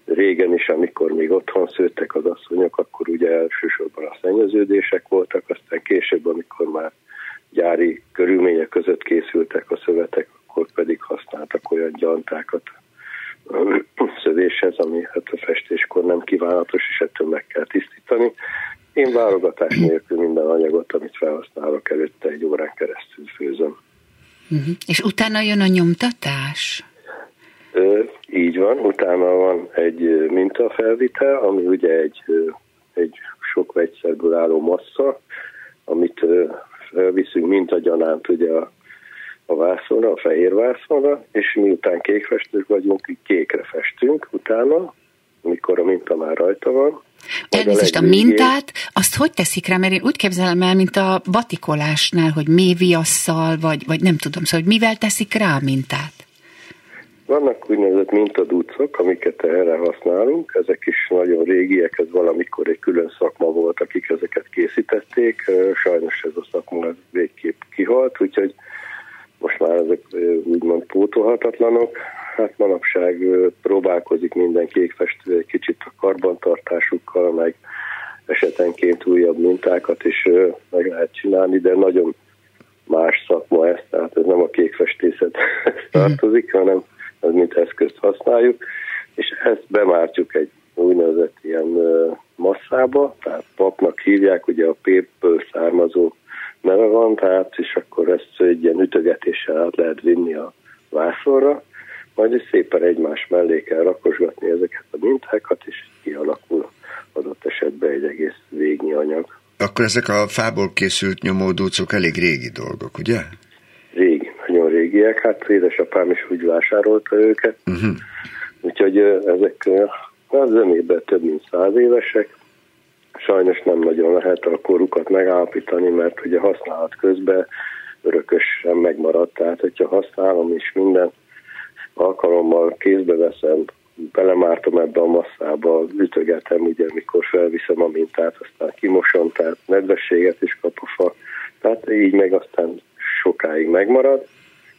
Régen is, amikor még otthon szőttek az asszonyok, akkor ugye elsősorban a szennyeződések voltak, aztán később, amikor már gyári körülmények között készültek a szövetek, akkor pedig használtak olyan gyantákat, szövéshez, ami hát a festéskor nem kívánatos, és ettől meg kell tisztítani. Én válogatás nélkül minden anyagot, amit felhasználok előtte egy órán keresztül főzöm. Uh-huh. És utána jön a nyomtatás? Ö, így van, utána van egy mintafelvitel, ami ugye egy, egy sok vegyszerből álló massza, amit felviszünk mintagyanánt ugye a a vászonra, a fehér vászonra, és miután kékfestők vagyunk, így kékre festünk utána, amikor a minta már rajta van. Elnézést, a mintát, azt hogy teszik rá? Mert én úgy képzelem el, mint a batikolásnál, hogy méviasszal, vagy, vagy nem tudom, szóval, hogy mivel teszik rá a mintát? Vannak úgynevezett mintadúcok, amiket erre használunk, ezek is nagyon régiek, ez valamikor egy külön szakma volt, akik ezeket készítették, sajnos ez a szakma végképp kihalt, úgyhogy most már ezek úgymond pótolhatatlanok. Hát manapság próbálkozik minden kékfestő egy kicsit a karbantartásukkal, meg esetenként újabb mintákat is meg lehet csinálni, de nagyon más szakma ez, tehát ez nem a kékfestészet <laughs> tartozik, hanem ez mint eszközt használjuk, és ezt bemártjuk egy úgynevezett ilyen masszába, tehát papnak hívják, ugye a pépből származó neve van, tehát és akkor ezt egy ilyen ütögetéssel át lehet vinni a vászorra, majd szépen egymás mellé kell rakosgatni ezeket a mintákat, és kialakul adott esetben egy egész végnyi anyag. Akkor ezek a fából készült nyomódúcok elég régi dolgok, ugye? Régi, nagyon régiek. Hát édesapám is úgy vásárolta őket. Uh-huh. Úgyhogy ezek az zömében több mint száz évesek. Sajnos nem nagyon lehet a korukat megállapítani, mert ugye használat közben örökösen megmaradt. Tehát, hogyha használom is minden alkalommal kézbe veszem, belemártom ebbe a masszába, ütögetem, ugye, mikor felviszem a mintát, aztán kimosom, tehát nedvességet is kap a fa. Tehát így meg aztán sokáig megmarad.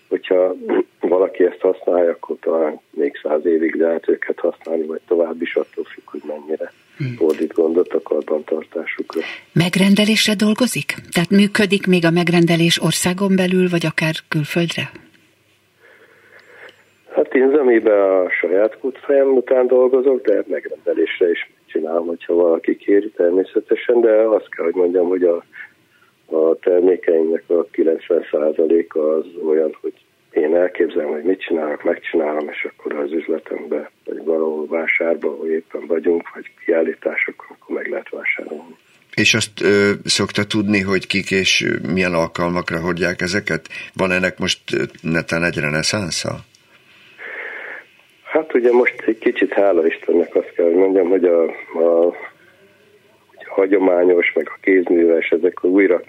Hogyha valaki ezt használja, akkor talán még száz évig lehet őket használni, vagy tovább is attól függ, hogy mennyire. Fordít gondot a karbantartásukra. Megrendelésre dolgozik? Tehát működik még a megrendelés országon belül, vagy akár külföldre? Hát én zömében a saját kutfejem után dolgozok, de megrendelésre is csinálom, hogyha valaki kéri természetesen, de azt kell, hogy mondjam, hogy a, a termékeinknek a 90%-a az olyan, hogy én elképzelem, hogy mit csinálok, megcsinálom, és akkor az üzletembe, vagy valahol vásárba, ahol éppen vagyunk, vagy kiállításokon, akkor meg lehet vásárolni. És azt ö, szokta tudni, hogy kik és milyen alkalmakra hordják ezeket? Van ennek most netán egy reneszánsza? Hát ugye most egy kicsit hála Istennek azt kell, mondjam, hogy a, a, a hagyományos, meg a kézműves, ezek újra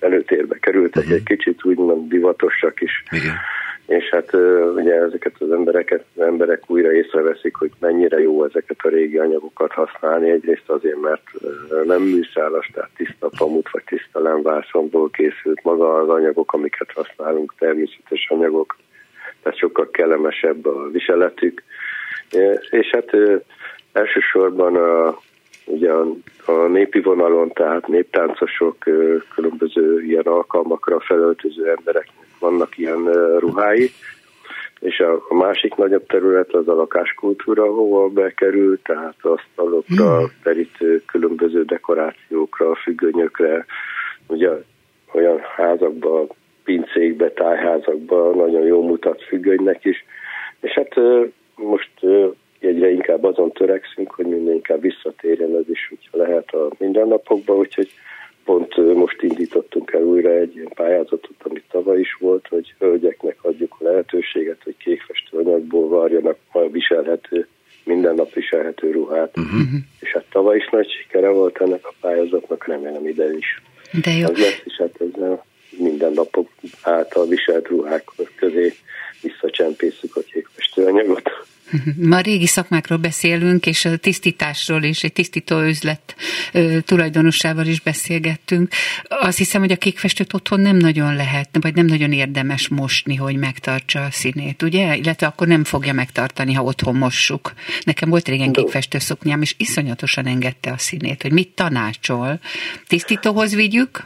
előtérbe kerültek, uh-huh. egy kicsit úgymond divatosak is. Igen. És hát ugye ezeket az embereket, emberek újra észreveszik, hogy mennyire jó ezeket a régi anyagokat használni. Egyrészt azért, mert nem műszálas, tehát tiszta pamut vagy tiszta lemvászonból készült maga az anyagok, amiket használunk, természetes anyagok tehát sokkal kellemesebb a viseletük. És hát elsősorban a, ugye a, a népi vonalon, tehát néptáncosok, különböző ilyen alkalmakra felöltöző embereknek vannak ilyen ruhái, és a, a másik nagyobb terület az a lakáskultúra, ahova bekerül, tehát asztalokra, hmm. terítő, különböző dekorációkra, függönyökre, ugye olyan házakban pincékbe, tájházakba nagyon jó mutat függönynek is. És hát most egyre inkább azon törekszünk, hogy minden inkább visszatérjen ez is, hogyha lehet a mindennapokba, úgyhogy pont most indítottunk el újra egy ilyen pályázatot, amit tavaly is volt, hogy hölgyeknek adjuk a lehetőséget, hogy kékfestő anyagból varjanak a viselhető, minden nap viselhető ruhát. Uh-huh. És hát tavaly is nagy sikere volt ennek a pályázatnak, remélem ide is. De jó. Az lesz, és hát ezzel mindennapok által viselt ruhák közé visszacsempészük a kékfestőanyagot. Ma régi szakmákról beszélünk, és a tisztításról és egy tisztító üzlet tulajdonossával is beszélgettünk. Azt hiszem, hogy a kékfestőt otthon nem nagyon lehet, vagy nem nagyon érdemes mosni, hogy megtartsa a színét, ugye? Illetve akkor nem fogja megtartani, ha otthon mossuk. Nekem volt régen kékfestő szoknyám, és iszonyatosan engedte a színét, hogy mit tanácsol. Tisztítóhoz vigyük?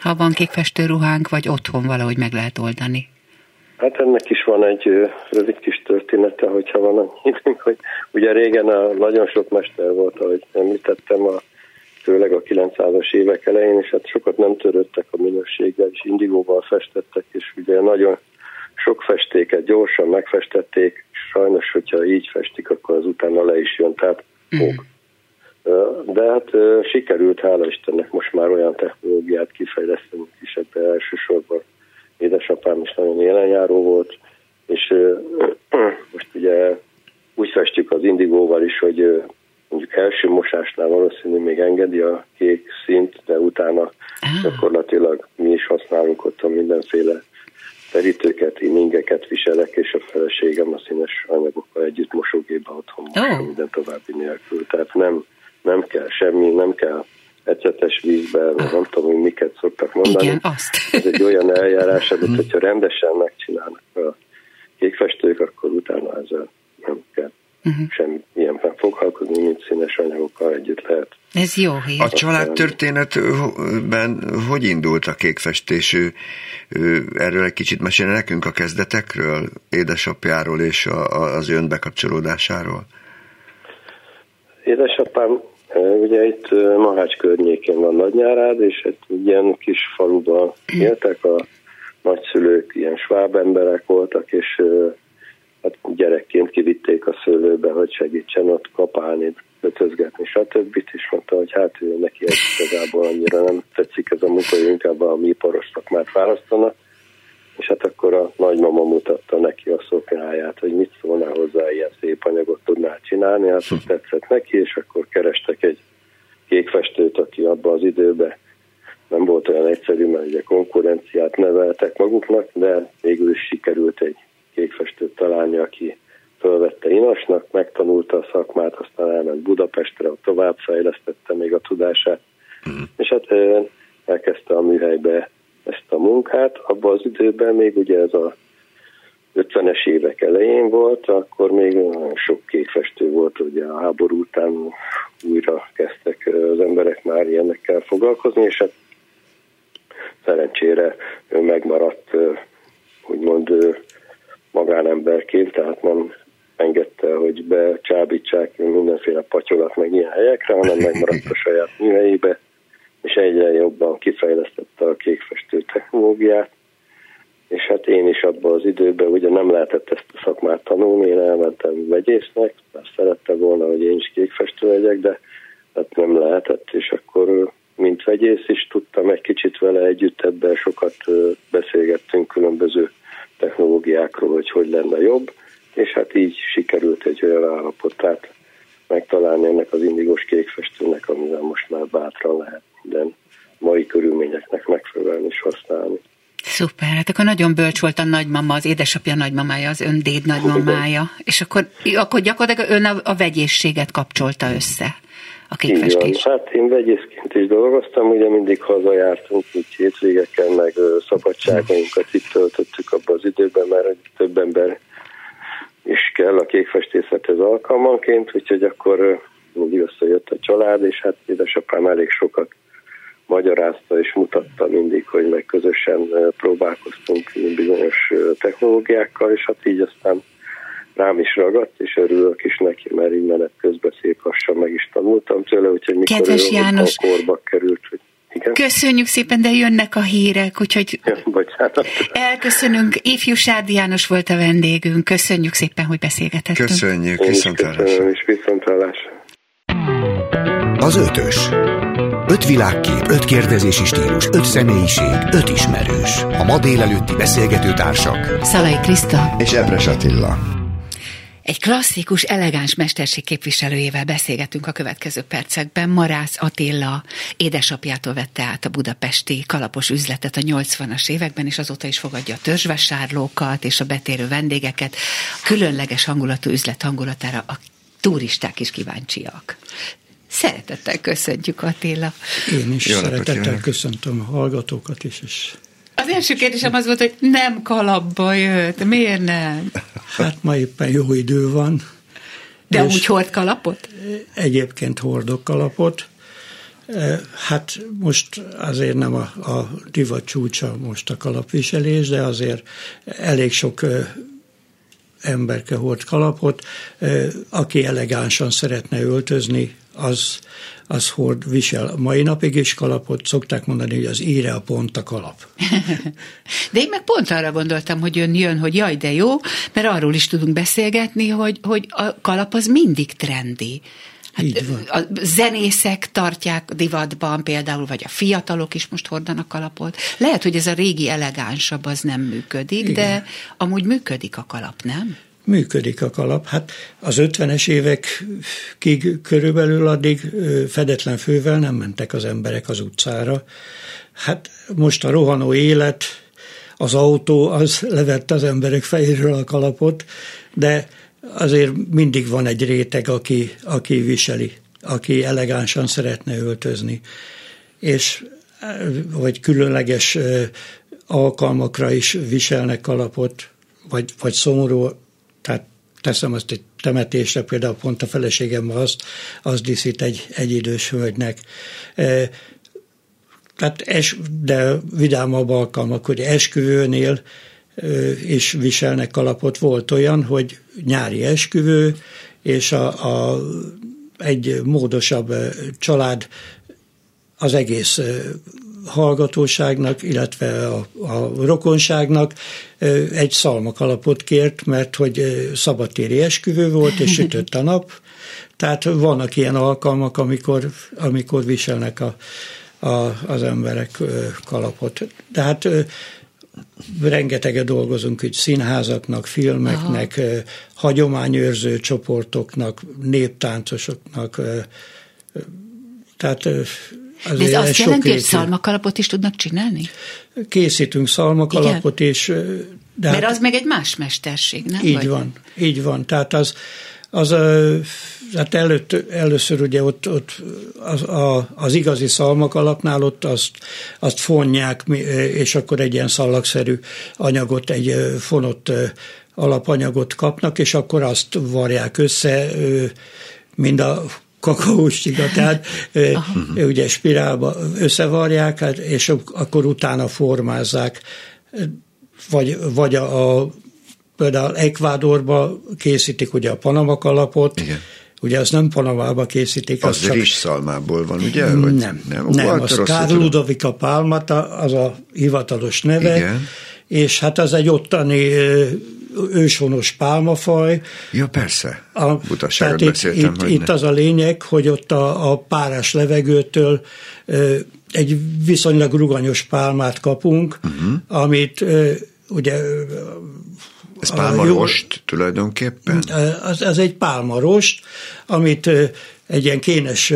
ha van kékfestő ruhánk, vagy otthon valahogy meg lehet oldani? Hát ennek is van egy rövid kis története, hogyha van annyi hogy ugye régen a, nagyon sok mester volt, ahogy említettem, a, főleg a 900-as évek elején, és hát sokat nem törődtek a minőséggel, és indigóval festettek, és ugye nagyon sok festéket gyorsan megfestették, és sajnos, hogyha így festik, akkor az utána le is jön, tehát fog. Mm. De hát sikerült, hála Istennek most már olyan technológiát kifejleszteni is ebbe elsősorban. Édesapám is nagyon élenjáró volt, és most ugye úgy festjük az indigóval is, hogy mondjuk első mosásnál valószínű még engedi a kék szint, de utána ah. gyakorlatilag mi is használunk ott a mindenféle terítőket, inningeket viselek, és a feleségem a színes anyagokkal együtt mosógébe otthon oh. minden további nélkül. Tehát nem, nem kell semmi, nem kell ecetes vízben, ah. nem tudom, hogy miket szoktak mondani. Igen, azt. Ez egy olyan eljárás, amit hogyha rendesen megcsinálnak a kékfestők, akkor utána ezzel nem kell uh-huh. semmi ilyenben foglalkozni dolgozni, mint színes anyagokkal együtt lehet. Ez jó hír. A családtörténetben hogy indult a kékfestés? Erről egy kicsit mesélne nekünk a kezdetekről, édesapjáról és az ön bekapcsolódásáról? Édesapám ugye itt Mahács környékén van Nagynyárád, és egy ilyen kis faluban éltek a nagyszülők, ilyen sváb emberek voltak, és hát gyerekként kivitték a szőlőbe, hogy segítsen ott kapálni, ötözgetni, stb. És mondta, hogy hát ő neki ez igazából annyira nem tetszik ez a munka, inkább a mi poros szakmát választanak. És hát akkor a nagymama mutatta neki a szoknyáját, hogy mit szólnál hozzá, ilyen szép anyagot tudnál csinálni, hát tetszett neki, és akkor kerestek egy kékfestőt, aki abban az időben nem volt olyan egyszerű, mert ugye konkurenciát neveltek maguknak, de végül is sikerült egy kékfestőt találni, aki fölvette Inasnak, megtanulta a szakmát, aztán elment Budapestre, továbbfejlesztette még a tudását, mm. és hát elkezdte a műhelybe ezt a munkát. Abban az időben még ugye ez a 50-es évek elején volt, akkor még sok kékfestő volt, ugye a háború után újra kezdtek az emberek már ilyenekkel foglalkozni, és hát szerencsére ő megmaradt úgymond magánemberként, tehát nem engedte, hogy becsábítsák mindenféle patyolat meg ilyen helyekre, hanem megmaradt a saját műhelyébe, és egyre jobban kifejlesztette a kékfestő technológiát, és hát én is abban az időben ugye nem lehetett ezt a szakmát tanulni, én elmentem vegyésznek, mert szerette volna, hogy én is kékfestő legyek, de hát nem lehetett, és akkor mint vegyész is tudtam egy kicsit vele együtt ebben sokat beszélgettünk különböző technológiákról, hogy hogy lenne jobb, és hát így sikerült egy olyan állapotát megtalálni ennek az indigos kékfestőnek, amivel most már bátran lehet minden mai körülményeknek megfelelően is használni. Szuper, hát akkor nagyon bölcs volt a nagymama, az édesapja nagymamája, az ön déd nagymamája, és akkor, akkor gyakorlatilag ön a, a vegyészséget kapcsolta össze a kékfestés. Hát én vegyészként is dolgoztam, ugye mindig hazajártunk, úgy hétvégeken, meg szabadságainkat itt töltöttük abban az időben, mert több ember is kell a kékfestészethez alkalmanként, úgyhogy akkor mindig összejött a család, és hát édesapám elég sokat magyarázta és mutatta mindig, hogy meg közösen próbálkoztunk bizonyos technológiákkal, és hát így aztán rám is ragadt, és örülök is neki, mert így menet közben szép lassan meg is tanultam tőle, úgyhogy mikor Kedves János, a korba került, hogy igen. Köszönjük szépen, de jönnek a hírek, úgyhogy ja, bocsánat. elköszönünk. Ifjú Sárdi János volt a vendégünk. Köszönjük szépen, hogy beszélgetettünk. Köszönjük, viszontlátásra. És viszontlátásra. Az ötös. Öt világkép, öt kérdezési stílus, öt személyiség, öt ismerős. A ma délelőtti beszélgető társak. Szalai Kriszta és Ebres Attila. Egy klasszikus, elegáns mesterség képviselőjével beszélgetünk a következő percekben. Marász Attila édesapjától vette át a budapesti kalapos üzletet a 80-as években, és azóta is fogadja a törzsvásárlókat és a betérő vendégeket. Különleges hangulatú üzlet hangulatára a turisták is kíváncsiak. Szeretettel köszöntjük Attila. Én is Jó szeretettel köszöntöm a hallgatókat is, és az első kérdésem az volt, hogy nem kalapba jött. Miért nem? Hát ma éppen jó idő van. De úgy hord kalapot? Egyébként hordok kalapot. E, hát most azért nem a, a divat csúcsa most a kalapviselés, de azért elég sok e, emberke hord kalapot. E, aki elegánsan szeretne öltözni, az, az hord, visel mai napig is kalapot, szokták mondani, hogy az íre a pont a kalap. <laughs> De én meg pont arra gondoltam, hogy ön jön, hogy jaj, de jó, mert arról is tudunk beszélgetni, hogy, hogy a kalap az mindig trendi. Hát a zenészek tartják divatban például, vagy a fiatalok is most hordanak kalapot. Lehet, hogy ez a régi elegánsabb, az nem működik, Igen. de amúgy működik a kalap, nem? Működik a kalap. Hát az 50-es évekig körülbelül addig fedetlen fővel nem mentek az emberek az utcára. Hát most a rohanó élet, az autó, az levette az emberek fejéről a kalapot, de azért mindig van egy réteg, aki, aki viseli, aki elegánsan szeretne öltözni. És vagy különleges alkalmakra is viselnek kalapot, vagy, vagy szomorú tehát teszem azt egy temetésre, például pont a feleségem azt, az díszít egy, egy idős hölgynek. Tehát es, de vidámabb alkalmak, hogy esküvőnél is viselnek kalapot. Volt olyan, hogy nyári esküvő, és a, a, egy módosabb család az egész hallgatóságnak, illetve a, a rokonságnak egy szalmakalapot kért, mert hogy szabadtéri esküvő volt, és sütött a nap. Tehát vannak ilyen alkalmak, amikor, amikor viselnek a, a, az emberek kalapot. Tehát rengeteget dolgozunk hogy színházaknak, filmeknek, Aha. hagyományőrző csoportoknak, néptáncosoknak, tehát de ez azt jelenti, hogy szalmakalapot is tudnak csinálni? Készítünk szalmakalapot, Igen? és... De Mert hát, az meg egy más mesterség, nem? Így Vagy? van, így van. Tehát az, az hát előtt, először ugye ott, ott az, a, az igazi szalmakalapnál ott azt, azt fonják, és akkor egy ilyen szallagszerű anyagot, egy fonott alapanyagot kapnak, és akkor azt varják össze, mind a kakaós tehát Aha. ugye spirálba összevarják, hát, és akkor utána formázzák, vagy, vagy a, a például Ekvádorba készítik ugye a Panama kalapot, Igen. Ugye azt nem Panamába készítik. Az, az csak... szalmából van, ugye? Vagy nem, nem, nem az Kár Ludovica Palmata, az a hivatalos neve, Igen. és hát az egy ottani őshonos pálmafaj. Ja, persze. A, Butaságot beszéltem, itt, itt, az a lényeg, hogy ott a, a párás levegőtől egy viszonylag ruganyos pálmát kapunk, uh-huh. amit ugye ez pálmarost tulajdonképpen? Az, az egy pálmarost, amit egy ilyen kénes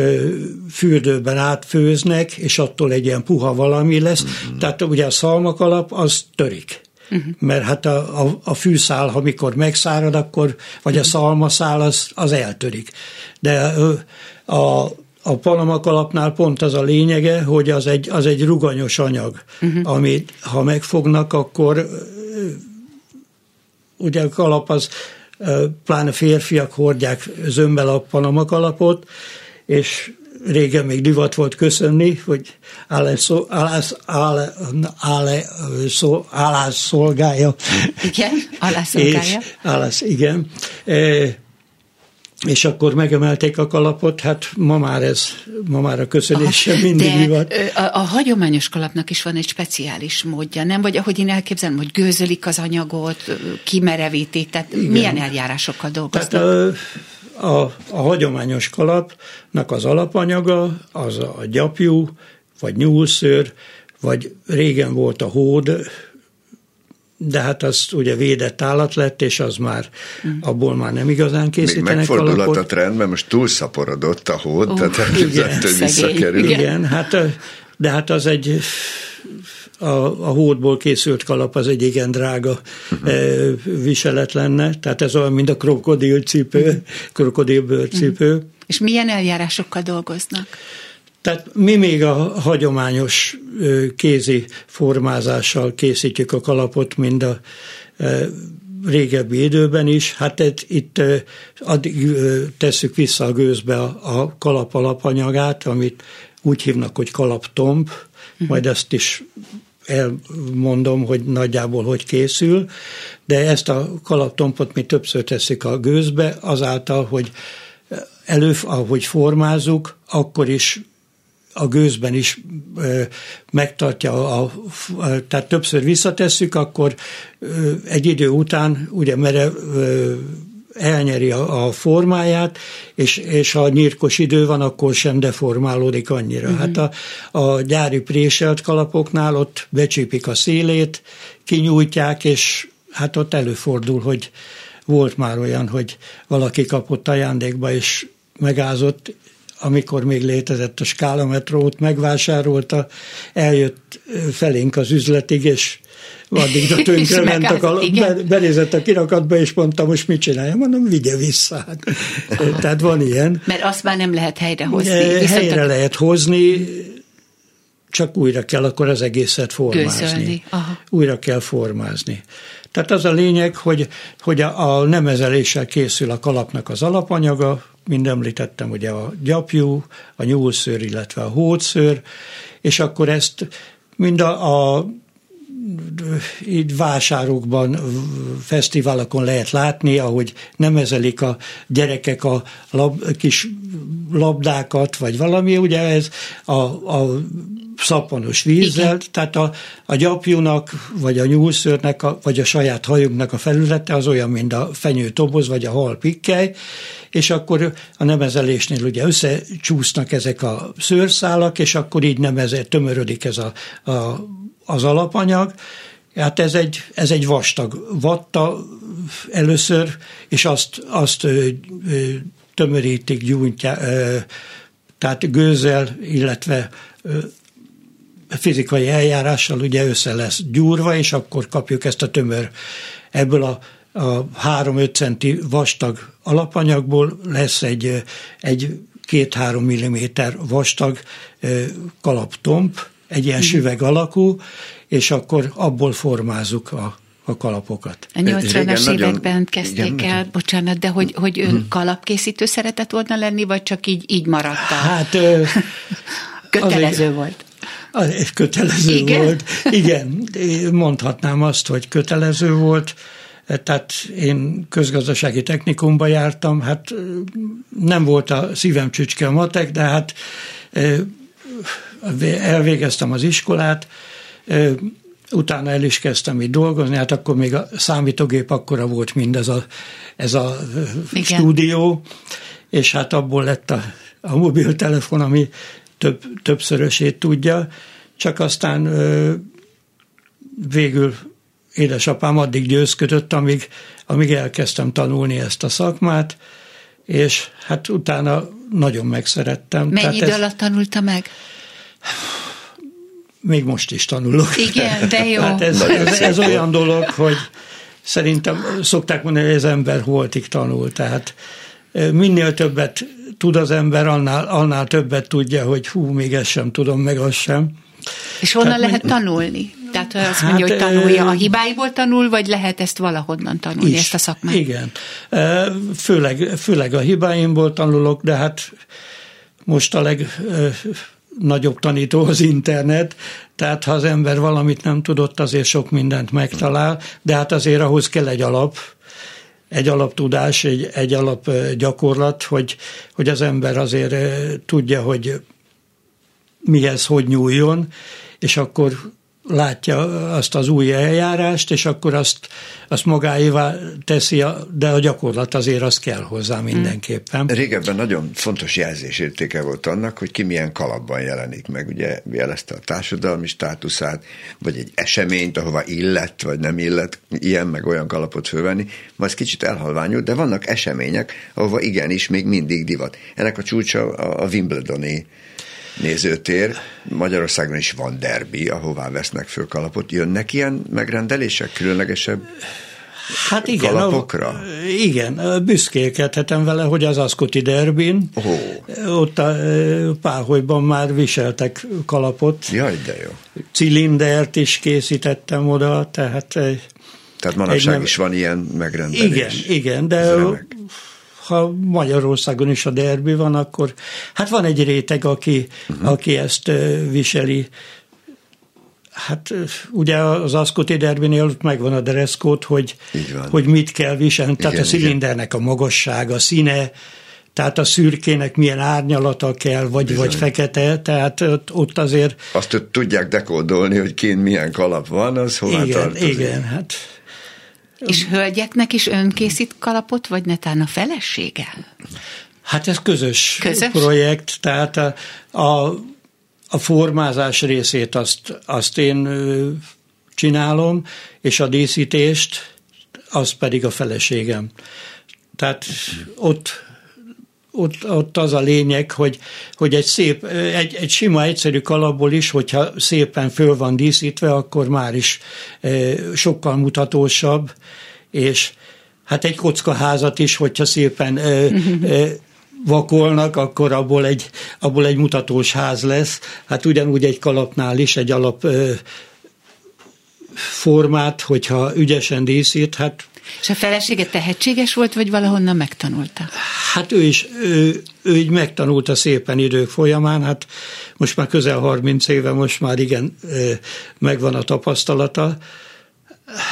fürdőben átfőznek, és attól egy ilyen puha valami lesz. Uh-huh. Tehát ugye a szalmakalap az törik. Uh-huh. Mert hát a, a, a fűszál, amikor megszárad, akkor, vagy a szalmaszál, az, az eltörik. De a, a Panama kalapnál pont az a lényege, hogy az egy, az egy ruganyos anyag, uh-huh. amit ha megfognak, akkor ugye a kalap az, pláne férfiak hordják zömmel a Panama kalapot, és régen még divat volt köszönni, hogy állás szolgálja. Igen, állás szolgálja. És, állás, igen. E, és akkor megemelték a kalapot, hát ma már ez, ma már a köszönés sem mindig de divat. A, a hagyományos kalapnak is van egy speciális módja, nem? Vagy ahogy én elképzelem, hogy gőzölik az anyagot, kimerevítik, tehát Igen. milyen eljárásokkal dolgoznak? Tehát a, a, a hagyományos kalapnak az alapanyaga az a gyapjú, vagy nyúlszőr, vagy régen volt a hód, de hát az ugye védett állat lett, és az már, abból már nem igazán készítenek Még megfordulhat alapot. a trend, mert most túlszaporodott a hód, uh, tehát elképzelhető, visszakerül. Igen, hát, de hát az egy a, a hódból készült kalap az egy igen drága uh-huh. viselet lenne, tehát ez olyan, mint a krokodilcipő, uh-huh. krokodilbőrcipő. Uh-huh. És milyen eljárásokkal dolgoznak? Tehát mi még a hagyományos kézi formázással készítjük a kalapot, mind a régebbi időben is. Hát itt addig tesszük vissza a gőzbe a kalap alapanyagát, amit úgy hívnak, hogy kalaptomb. Majd ezt is elmondom, hogy nagyjából hogy készül, de ezt a kalaptompot mi többször teszik a gőzbe, azáltal, hogy elő, ahogy formázunk, akkor is a gőzben is megtartja, a, tehát többször visszatesszük, akkor egy idő után, ugye mere elnyeri a, a formáját, és, és ha nyírkos idő van, akkor sem deformálódik annyira. Uh-huh. Hát a, a gyári préselt kalapoknál ott becsípik a szélét, kinyújtják, és hát ott előfordul, hogy volt már olyan, hogy valaki kapott ajándékba, és megázott, amikor még létezett a skálametrót, megvásárolta, eljött felénk az üzletig, és addig <laughs> a tönkre ment a kal- be, benézett a kirakatba, és mondta, most mit csinálja? Mondom, vigye vissza. Hát, tehát van ilyen. Mert azt már nem lehet helyrehozni. Helyre a... lehet hozni, csak újra kell akkor az egészet formázni. Újra kell formázni. Tehát az a lényeg, hogy, hogy a, a nemezeléssel készül a kalapnak az alapanyaga, mint említettem, ugye a gyapjú, a nyúlszőr, illetve a hódszőr, és akkor ezt mind a, a így vásárokban, fesztiválokon lehet látni, ahogy nemezelik a gyerekek a lab, kis labdákat, vagy valami, ugye ez a, a szappanos vízzel, Igen. tehát a, a gyapjúnak, vagy a nyúlszőrnek, a, vagy a saját hajunknak a felülete az olyan, mint a fenyőtoboz, vagy a hal pikkely, és akkor a nemezelésnél ugye összecsúsznak ezek a szőrszálak, és akkor így nemeze, tömörödik ez a, a, az alapanyag. Hát ez egy, ez egy vastag vatta először, és azt, azt tömörítik, gyújtják, ö, tehát gőzzel, illetve fizikai eljárással ugye össze lesz gyúrva, és akkor kapjuk ezt a tömör. Ebből a, a 3-5 centi vastag alapanyagból lesz egy, egy 2-3 milliméter vastag kalaptomp, egy ilyen mhm. süveg alakú, és akkor abból formázzuk a, a kalapokat. A 80-as években kezdték igen, el, bocsánat, de hogy, hogy ön hmm. kalapkészítő szeretett volna lenni, vagy csak így, így maradt? Hát... <laughs> Kötelező azért, volt. Ez kötelező Igen? volt. Igen, mondhatnám azt, hogy kötelező volt. Tehát én közgazdasági technikumba jártam, hát nem volt a szívem csücske a matek, de hát elvégeztem az iskolát, utána el is kezdtem itt dolgozni, hát akkor még a számítógép akkora volt, mint ez a, ez a stúdió, és hát abból lett a, a mobiltelefon, ami több, többszörösét tudja, csak aztán ö, végül édesapám addig győzködött, amíg, amíg elkezdtem tanulni ezt a szakmát, és hát utána nagyon megszerettem. Mennyi Tehát idő alatt tanulta meg? Még most is tanulok. Igen, de jó. Hát ez, ez, ez olyan dolog, hogy szerintem szokták mondani, hogy az ember holtig tanul, tehát minél többet tud az ember, annál, annál többet tudja, hogy hú, még ezt sem tudom, meg azt sem. És honnan Tehát, lehet tanulni? Tehát azt hát, mondja, hogy tanulja a hibáiból tanul, vagy lehet ezt valahonnan tanulni, is, ezt a szakmát? Igen. Főleg, főleg a hibáimból tanulok, de hát most a legnagyobb tanító az internet, tehát ha az ember valamit nem tudott, azért sok mindent megtalál, de hát azért ahhoz kell egy alap, egy alaptudás, egy, egy alap gyakorlat, hogy, hogy az ember azért tudja, hogy mihez hogy nyúljon, és akkor látja azt az új eljárást, és akkor azt, azt magáévá teszi, de a gyakorlat azért az kell hozzá mindenképpen. Régebben nagyon fontos jelzésértéke volt annak, hogy ki milyen kalapban jelenik meg. Ugye jelezte a társadalmi státuszát, vagy egy eseményt, ahova illet, vagy nem illet, ilyen meg olyan kalapot fölvenni, majd ez kicsit elhalványult, de vannak események, ahova igenis még mindig divat. Ennek a csúcsa a Wimbledoni nézőtér. Magyarországon is van derbi, ahová vesznek föl kalapot. Jönnek ilyen megrendelések, különlegesebb Hát igen, kalapokra? A, igen, büszkélkedhetem vele, hogy az Aszkoti derbin, oh. ott a Páholyban már viseltek kalapot. Jaj, de jó. Cilindert is készítettem oda, tehát... Tehát manapság nem... is van ilyen megrendelés. Igen, igen, de ha Magyarországon is a derbi van, akkor hát van egy réteg, aki, uh-huh. aki ezt viseli. Hát ugye az Aszkoti derbinél ott megvan a dresscode, hogy, hogy mit kell viselni. Igen, tehát a cilindernek a magassága, színe, tehát a szürkének milyen árnyalata kell, vagy, Bizony. vagy fekete, tehát ott, ott azért... Azt tudják dekódolni, hogy kint milyen kalap van, az hova igen, tartozik. Igen, hát és hölgyeknek is önkészít kalapot, vagy netán a feleséggel? Hát ez közös, közös? projekt, tehát a, a, a formázás részét azt, azt én csinálom, és a díszítést az pedig a feleségem. Tehát ott ott, ott az a lényeg, hogy, hogy egy szép, egy, egy sima, egyszerű kalapból is, hogyha szépen föl van díszítve, akkor már is e, sokkal mutatósabb, és hát egy kockaházat is, hogyha szépen e, <laughs> e, vakolnak, akkor abból egy, abból egy mutatós ház lesz. Hát ugyanúgy egy kalapnál is egy alap formát, hogyha ügyesen díszít, hát és a felesége tehetséges volt, vagy valahonnan megtanulta? Hát ő is, ő, ő így megtanulta szépen idők folyamán, hát most már közel 30 éve, most már igen, megvan a tapasztalata.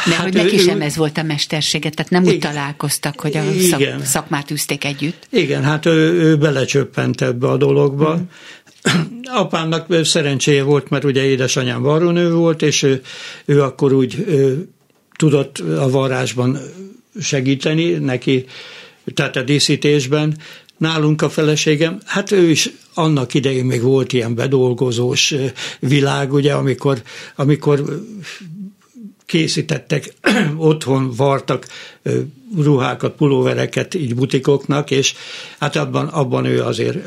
De hát hogy neki ő, sem ez volt a mestersége, tehát nem igen, úgy találkoztak, hogy a igen, szakmát űzték együtt. Igen, hát ő, ő belecsöppent ebbe a dologba. Hmm. <clears throat> Apámnak szerencséje volt, mert ugye édesanyám varrónő volt, és ő, ő akkor úgy ő, tudott a varrásban segíteni neki, tehát a díszítésben. Nálunk a feleségem, hát ő is annak idején még volt ilyen bedolgozós világ, ugye, amikor, amikor készítettek, <clears throat> otthon vartak ruhákat, pulóvereket így butikoknak, és hát abban, abban ő azért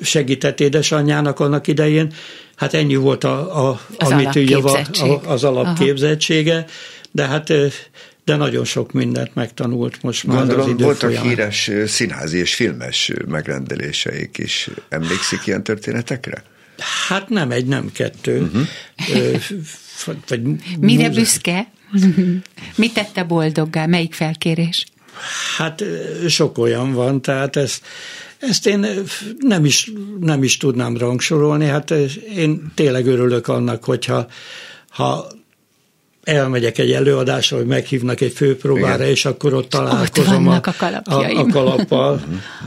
segített édesanyjának annak idején. Hát ennyi volt, a, a, az amit ugye a, az alapképzettsége, Aha. De hát de nagyon sok mindent megtanult most már Gondolom, az idő voltak folyamán. híres színházi és filmes megrendeléseik is. Emlékszik ilyen történetekre? Hát nem egy, nem kettő. Uh-huh. vagy Mire múze... büszke? Mit tette boldoggá? Melyik felkérés? Hát sok olyan van, tehát ezt, ezt én nem is, nem is tudnám rangsorolni. Hát én tényleg örülök annak, hogyha ha elmegyek egy előadásra, hogy meghívnak egy főpróbára, Igen. és akkor ott találkozom ott a, a, a, a kalappal.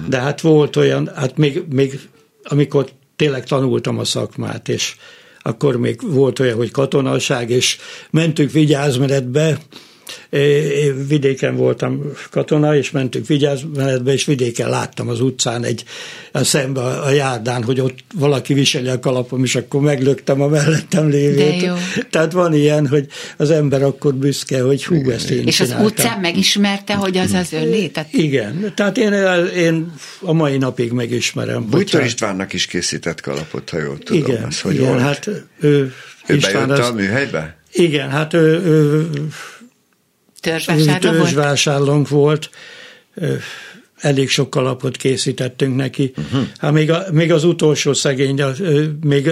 De hát volt olyan, hát még, még amikor tényleg tanultam a szakmát, és akkor még volt olyan, hogy katonaság, és mentünk vigyázmenetbe, vidéken voltam katona, és mentünk vigyázmenetbe, és vidéken láttam az utcán egy a szembe a járdán, hogy ott valaki viseli a kalapom, és akkor meglöktem a mellettem lévőt. Tehát van ilyen, hogy az ember akkor büszke, hogy hú, ezt én És csináltam. az utcán megismerte, hogy az az ön Tehát... Igen, tehát én, én a mai napig megismerem. Bújtor Istvánnak is készített kalapot, ha jól tudom. Igen, az, hogy igen volt. hát ő, ő István az, a műhelybe? Igen, hát ő, ő Törzsvásárlónk volt, elég sok kalapot készítettünk neki. Uh-huh. Hát még, a, még az utolsó szegény, még,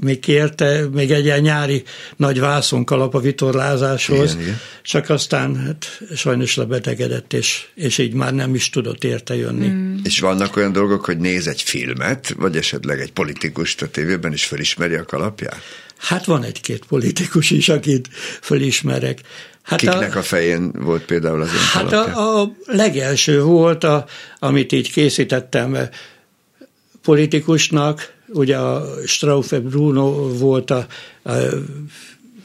még kérte, még egy ilyen nyári nagy vászonkalap a vitorlázáshoz, igen, igen. csak aztán hát, sajnos lebetegedett, és, és így már nem is tudott érte jönni. Mm. És vannak olyan dolgok, hogy néz egy filmet, vagy esetleg egy politikust a tévében, és felismeri a kalapját? Hát van egy-két politikus is, akit felismerek. Hát Kiknek a, a fején volt például az Hát a, a legelső volt, a, amit így készítettem eh, politikusnak, ugye a Straufe Bruno volt a, a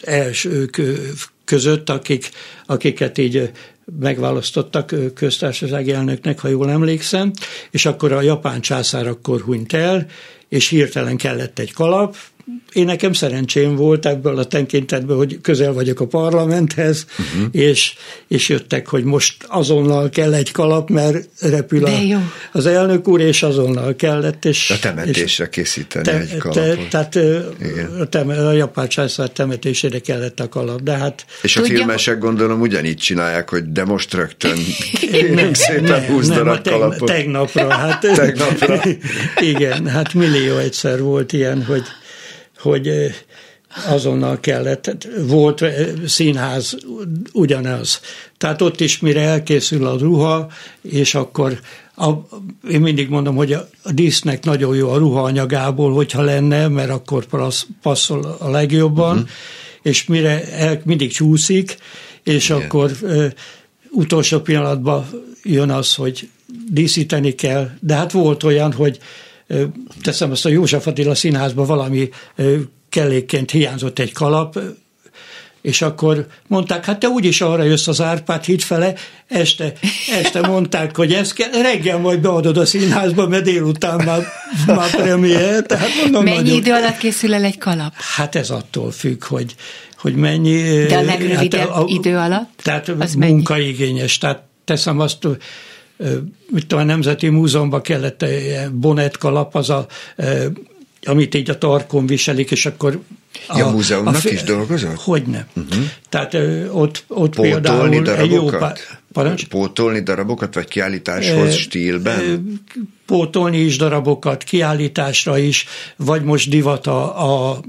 elsők között, akik, akiket így megválasztottak köztársasági elnöknek, ha jól emlékszem, és akkor a japán császár akkor hunyt el, és hirtelen kellett egy kalap, én nekem szerencsém volt ebből a tenkintetből, hogy közel vagyok a parlamenthez, uh-huh. és, és jöttek, hogy most azonnal kell egy kalap, mert repül a, az elnök úr, és azonnal kellett. És, a temetésre és készíteni te, egy kalapot. Te, tehát a, teme, a japán császár temetésére kellett a kalap, de hát... És a Tudja, filmesek gondolom ugyanígy csinálják, hogy de most rögtön <laughs> <laughs> nem, szépen nem, húsz nem, darab teg, kalapot. Tegnapra, hát... <laughs> tegnapra. igen, hát millió egyszer volt ilyen, hogy hogy azonnal kellett, volt színház ugyanaz. Tehát ott is mire elkészül a ruha, és akkor a, én mindig mondom, hogy a, a dísznek nagyon jó a ruha anyagából, hogyha lenne, mert akkor passzol a legjobban, uh-huh. és mire el, mindig csúszik, és Igen. akkor ö, utolsó pillanatban jön az, hogy díszíteni kell. De hát volt olyan, hogy teszem azt a József Attila színházban valami kellékként hiányzott egy kalap, és akkor mondták, hát te úgyis arra jössz az Árpád híd fele, este, este <laughs> mondták, hogy ez kell, reggel majd beadod a színházba, mert délután már, már premier. Tehát mondom, mennyi nagyon, idő alatt készül el egy kalap? Hát ez attól függ, hogy, hogy mennyi... De a legrövidebb hát a, idő alatt? Tehát az munkaigényes. Tehát teszem azt, mit tudom, a Nemzeti Múzeumban kellett bonnet kalap, az a amit így a tarkon viselik, és akkor a, ja, a múzeumnak a, is dolgozott? Hogyne. Uh-huh. Tehát ott, ott Pótolni például darabokat? egy jó pár, parancs? Pótolni darabokat, vagy kiállításhoz e, stílben? Pótolni is darabokat, kiállításra is, vagy most divat a, a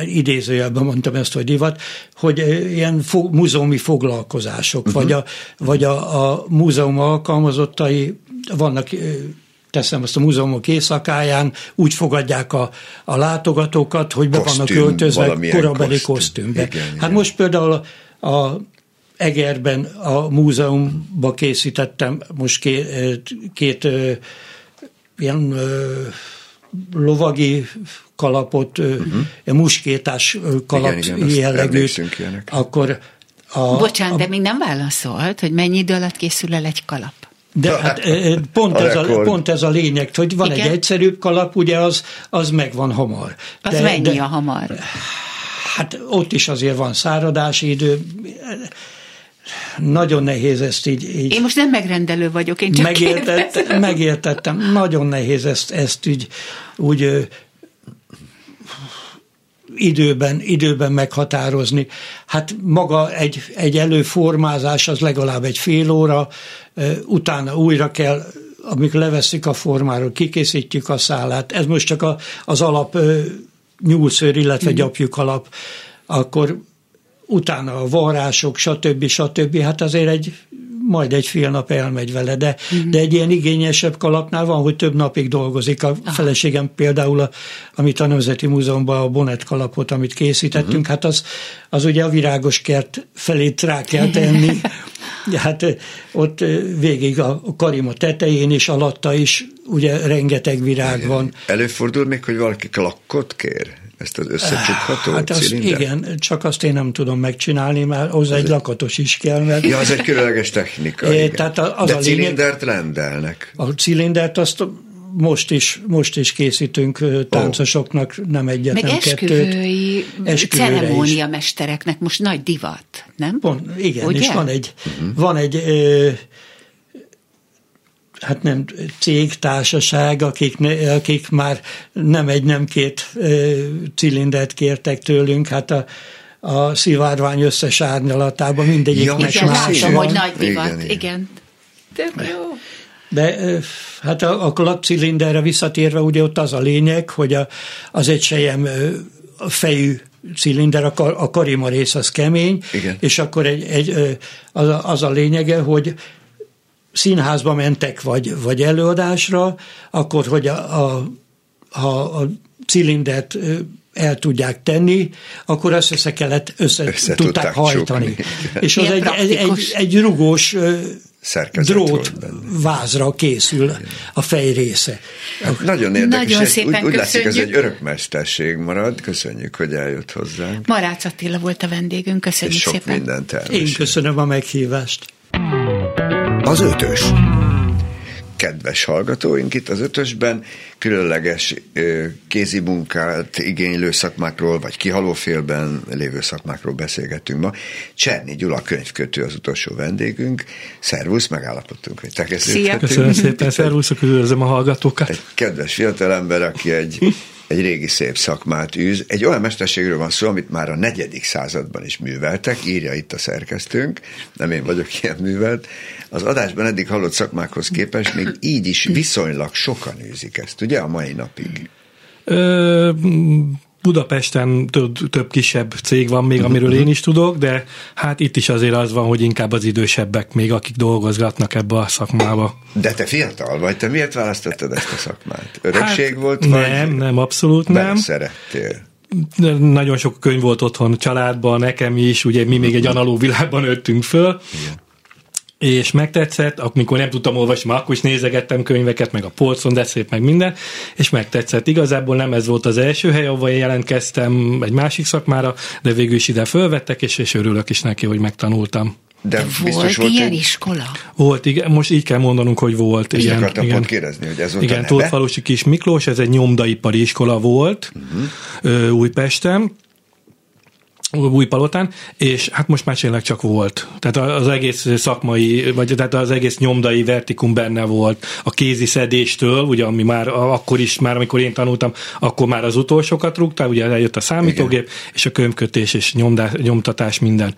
idézőjelben mondtam ezt, hogy divat, hogy ilyen fo- múzeumi foglalkozások, uh-huh. vagy, a, vagy a, a múzeum alkalmazottai vannak teszem azt a múzeumok éjszakáján, úgy fogadják a, a látogatókat, hogy be Kosztüm, vannak öltözve korabeli kosztüm. kosztümbe. Igen, hát igen. most például a, a Egerben a múzeumba készítettem most két, két, két ilyen lovagi kalapot, uh-huh. muskétás kalap igen, igen, jellegűt, akkor a, Bocsánat, a, de még nem válaszolt, hogy mennyi idő alatt készül el egy kalap? De hát pont, ez a, pont ez a lényeg, hogy van Igen? egy egyszerűbb kalap, ugye az, az megvan hamar. Az de, mennyi de, a hamar? Hát ott is azért van száradási idő, nagyon nehéz ezt így... így én most nem megrendelő vagyok, én csak megértett, Megértettem, nagyon nehéz ezt, ezt így, úgy időben, időben meghatározni. Hát maga egy, egy előformázás az legalább egy fél óra, utána újra kell amikor leveszik a formáról, kikészítjük a szálát, ez most csak a, az alap nyúlszőr, illetve gyapjuk alap, akkor utána a varrások, stb. stb. Hát azért egy majd egy fél nap elmegy vele, de, mm. de egy ilyen igényesebb kalapnál van, hogy több napig dolgozik. A ah. feleségem például, a, amit a Nemzeti Múzeumban a Bonnet kalapot, amit készítettünk, mm. hát az, az ugye a virágos kert felé rá kell tenni. hát ott végig a karima tetején és alatta is ugye rengeteg virág van. Előfordul még, hogy valaki lakkot kér? Ezt az összecsukható hát az, Igen, csak azt én nem tudom megcsinálni, mert hozzá egy, egy lakatos is kell. Mert... Ja, az egy különleges technika. <laughs> É, tehát az De a cilindert lényeg, rendelnek. A cilindert azt most is, most is készítünk táncosoknak, oh. nem egyet, Meg nem esküvői kettőt. ceremónia mestereknek most nagy divat, nem? Pont, igen, Ugye? és van egy, uh-huh. van egy ö, hát nem cég, társaság, akik, ne, akik már nem egy, nem két cilindert kértek tőlünk, hát a, a szivárvány összes árnyalatában mindegyiknek ja, más hogy nagy divat, igen. igen. Tök jó. De hát a, a klapcilinderre visszatérve, ugye ott az a lényeg, hogy a, az egy sejem fejű cilinder, a, a karima rész az kemény, Igen. és akkor egy, egy, az, a, az a lényege, hogy színházba mentek, vagy, vagy előadásra, akkor, hogy a, a, a, a cilindert el tudják tenni, akkor azt össze kellett, össze, össze tudták, hajtani. Csukni. És az egy, egy, egy, egy rugós drót vázra készül a fej része. Hát nagyon érdekes, nagyon szépen úgy, úgy látszik, ez egy örökmesterség marad. Köszönjük, hogy eljött hozzánk. Marács Attila volt a vendégünk, köszönjük És sok szépen. mindent Én köszönöm a meghívást. Az ötös. Kedves hallgatóink, itt az ötösben különleges kézi munkát igénylő szakmákról, vagy kihalófélben lévő szakmákról beszélgetünk ma. Cserni Gyula könyvkötő az utolsó vendégünk. Szervusz, megállapodtunk, hogy te Köszönöm szépen, szervuszok, üdvözlöm a hallgatókat. Egy kedves fiatalember, aki egy <laughs> egy régi szép szakmát űz. Egy olyan mesterségről van szó, amit már a negyedik században is műveltek, írja itt a szerkesztőnk, nem én vagyok ilyen művelt. Az adásban eddig hallott szakmákhoz képest még így is viszonylag sokan űzik ezt, ugye, a mai napig? Ö, Budapesten több, több kisebb cég van még, amiről én is tudok, de hát itt is azért az van, hogy inkább az idősebbek még, akik dolgozgatnak ebbe a szakmába. De te fiatal vagy, te miért választottad ezt a szakmát? Örökség hát volt? Vagy? Nem, nem, abszolút nem. szerettél? Nagyon sok könyv volt otthon családban, nekem is, ugye mi még egy analóg világban nőttünk föl, Igen és megtetszett, amikor nem tudtam olvasni, akkor is nézegettem könyveket, meg a polcon, de szép, meg minden, és megtetszett. Igazából nem ez volt az első hely, ahol jelentkeztem egy másik szakmára, de végül is ide fölvettek, és, és örülök is neki, hogy megtanultam. De, de biztos volt ilyen egy... iskola? Volt, igen, most így kell mondanunk, hogy volt. Így igen, akartam igen. pont kérdezni, hogy ez volt Igen, Tótfalusi Kis Miklós, ez egy nyomdaipari iskola volt uh-huh. Újpesten, Újpalotán, és hát most már tényleg csak volt. Tehát az egész szakmai, vagy tehát az egész nyomdai vertikum benne volt a kézi szedéstől, ugye ami már akkor is, már amikor én tanultam, akkor már az utolsókat rúgtál, ugye eljött a számítógép, Igen. és a könyvkötés és nyomdá, nyomtatás minden.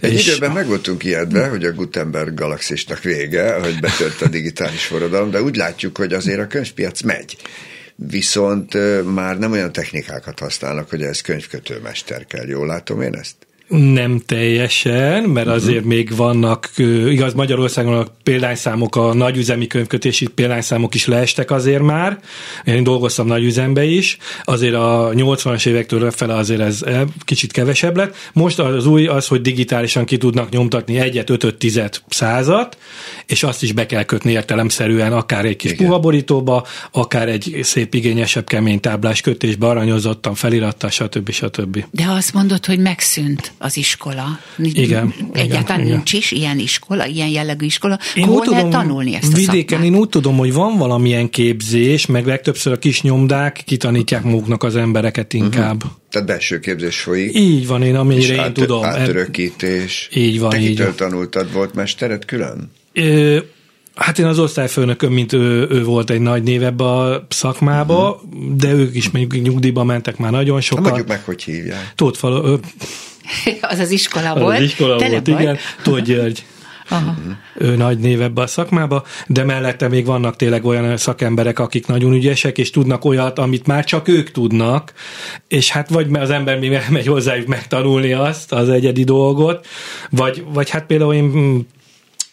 Egy és időben meg voltunk ijedve, hogy a Gutenberg galaxisnak vége, hogy betört a digitális forradalom, de úgy látjuk, hogy azért a könyvpiac megy viszont már nem olyan technikákat használnak, hogy ez könyvkötőmester kell. Jól látom én ezt? Nem teljesen, mert mhm. azért uh-huh. még vannak, igaz Magyarországon a példányszámok, a nagyüzemi könyvkötési példányszámok is leestek azért már. Én dolgoztam nagyüzembe is, azért a 80-as évektől fele azért ez kicsit kevesebb lett. Most az új az, hogy digitálisan ki tudnak nyomtatni egyet, ötöt, tizet, százat, és azt is be kell kötni értelemszerűen, akár egy kis puhaborítóba, akár egy szép igényesebb kemény táblás kötésbe, aranyozottan, felirattal, stb. stb. De azt mondod, hogy megszűnt az iskola. Igen. Egyáltalán igen, nincs igen. is ilyen iskola, ilyen jellegű iskola. Én Hol lehet tudom, tanulni ezt a Vidéken szakmát? én úgy tudom, hogy van valamilyen képzés, meg legtöbbször a kis nyomdák kitanítják maguknak az embereket inkább. Uh-huh. Tehát belső képzés folyik. Így van, én amennyire én át, tudom. Átörökítés. Így van, Te így van. tanultad, volt mestered külön? Ö, Hát én az osztályfőnököm, mint ő, ő volt egy nagy név ebbe a szakmába, uh-huh. de ők is mondjuk nyugdíjba mentek már nagyon sokat. Ha mondjuk meg, hogy hívják. Tóth <laughs> az az iskola az volt. Az iskola Tele volt, volt, igen. Tóth György. Aha. Ő nagy név ebbe a szakmába, de mellette még vannak tényleg olyan szakemberek, akik nagyon ügyesek, és tudnak olyat, amit már csak ők tudnak, és hát vagy az ember még megy hozzájuk megtanulni azt, az egyedi dolgot, vagy, vagy hát például én